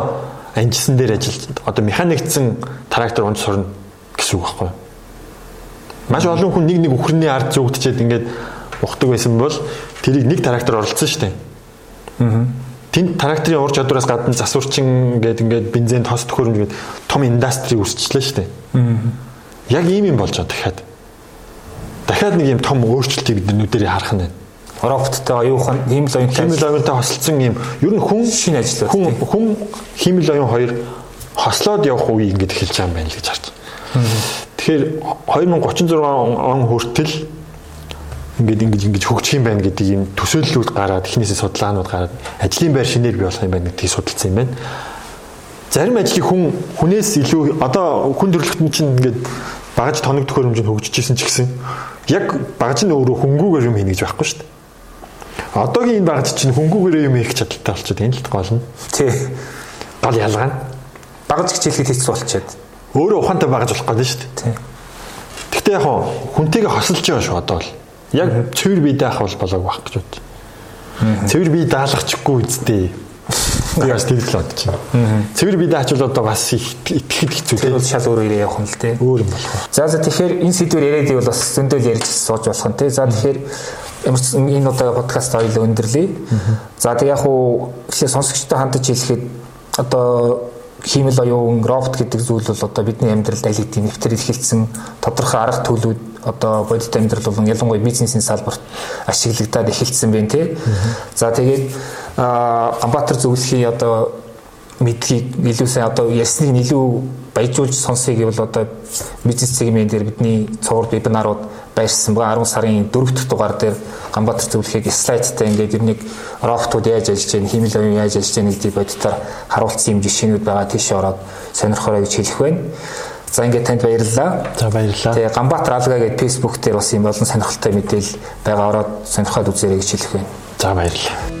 анжисан дээр ажиллаж одоо механикцсан трактор унж сурна гэсэн үг байхгүй юу? Маш олон хүн нэг нэг үхрний ард зүгдчихэд ингээд ухдаг байсан бол тэрийг нэг трактор оролцсон шүү дээ. Аа. Тэнд тракторын ур чадвараас гадна засварчин гэдэг ингээд бензин тос төхөөрөмж гэдэг том индастри үүсчихлээ шүү дээ. Аа. Яг ийм юм болж байгаа дахиад. Дахиад нэг юм том өөрчлөлтийг бид нүдэрээ харах нь байна роботтой оюухан хиймэл оюунтай хиймэл оюунтай хослцсон юм ер нь хүн шинэ ажил хүн хүн хиймэл оюун хоёр хослоод явах үе ингэж эхэлж байгаа юм байна л гэж харж байна. Тэгэхээр 2036 он хүртэл ингээд ингэж ингэж хөгжих юм байна гэдэг юм төсөөллүүд гараад эхнээсээ судалгаанууд гараад ажлын байр шинээр бий болох юм байна гэдгийг судалсан юм байна. зарим ажлыг хүн хүнээс илүү одоо хүн төрөлхтөн чинь ингээд багаж тоног төхөөрөмжөнд хөгжижсэн ч гэсэн яг багаж нь өөрөө хөнгүүгээр юм хийнэ гэж байхгүй шүү дээ. Одоогийн энэ багаж чинь хөнгүүгээр юм хийх чадaltaй болчиход энэ л гол нь. Тий. Гол ялгаа нь Багаж хичээлэхэд хэцүү болчиход. өөрөө ухаантай багаж болох гэдэг шүү дээ. Тий. Гэхдээ яг хүнтэйгээ хосолж байгаа шүү одоо л. Яг цэвэр бие даах бол болоог байх гэж бод. Цэвэр бие даалгачихгүй үсттэй. Би бас тийм л бодож байна. Цэвэр даач бол одоо бас их итгэхэд хэцүү Тэр бол шал өөр ирээ явах нь л тий. Өөр юм болох. За за тэгэхээр энэ сэдвэр яриад ивэл бас зөндөл ярьж сууж болох нь тий. За тэгэхээр ямар ч энэ удаа подкаст хоёул өндөрлөе. За тэг яг уу ихээ сонсогчтой хандаж хэлэхэд одоо хиймэл оюун робот гэдэг зүйл бол одоо бидний амьдралд аль хэдийн нэвтэр илэрхийлсэн тодорхой арга төлөвүүд одоо бодит амьдрал болон ялангуяа бизнесийн салбарт ашиглагдаад эхэлсэн байна тий. За тэгээд аа, Ганбаатар зөвлөхийн одоо мэдгийг илүү сайн одоо ясныг илүү баяжуулж сонсъё гэвэл одоо бизнес сегмент дээр бидний цуврал вебинарууд байрсан байгаа 10 сарын 4 дахь дугаар дээр Ганбаатар зөвлөхийг слайдтай ингээд ер нь роботууд яаж ажиллаж байна, химэл оюун яаж ажиллаж байна гэдгийг бодитоор харуулсан юм жишээнүүд байгаа тийшээ ороод сонирхорой гэж хэлэх байна. За ингээд танд баярлалаа. За баярлалаа. Тэгээ Ганбаатар алгаа гэдэг фэйсбુક дээр бас юм болон сонирхолтой мэдээлэл байгаа ороод сонирхоод үзээрэй гэж хэлэх байна. За баярлалаа.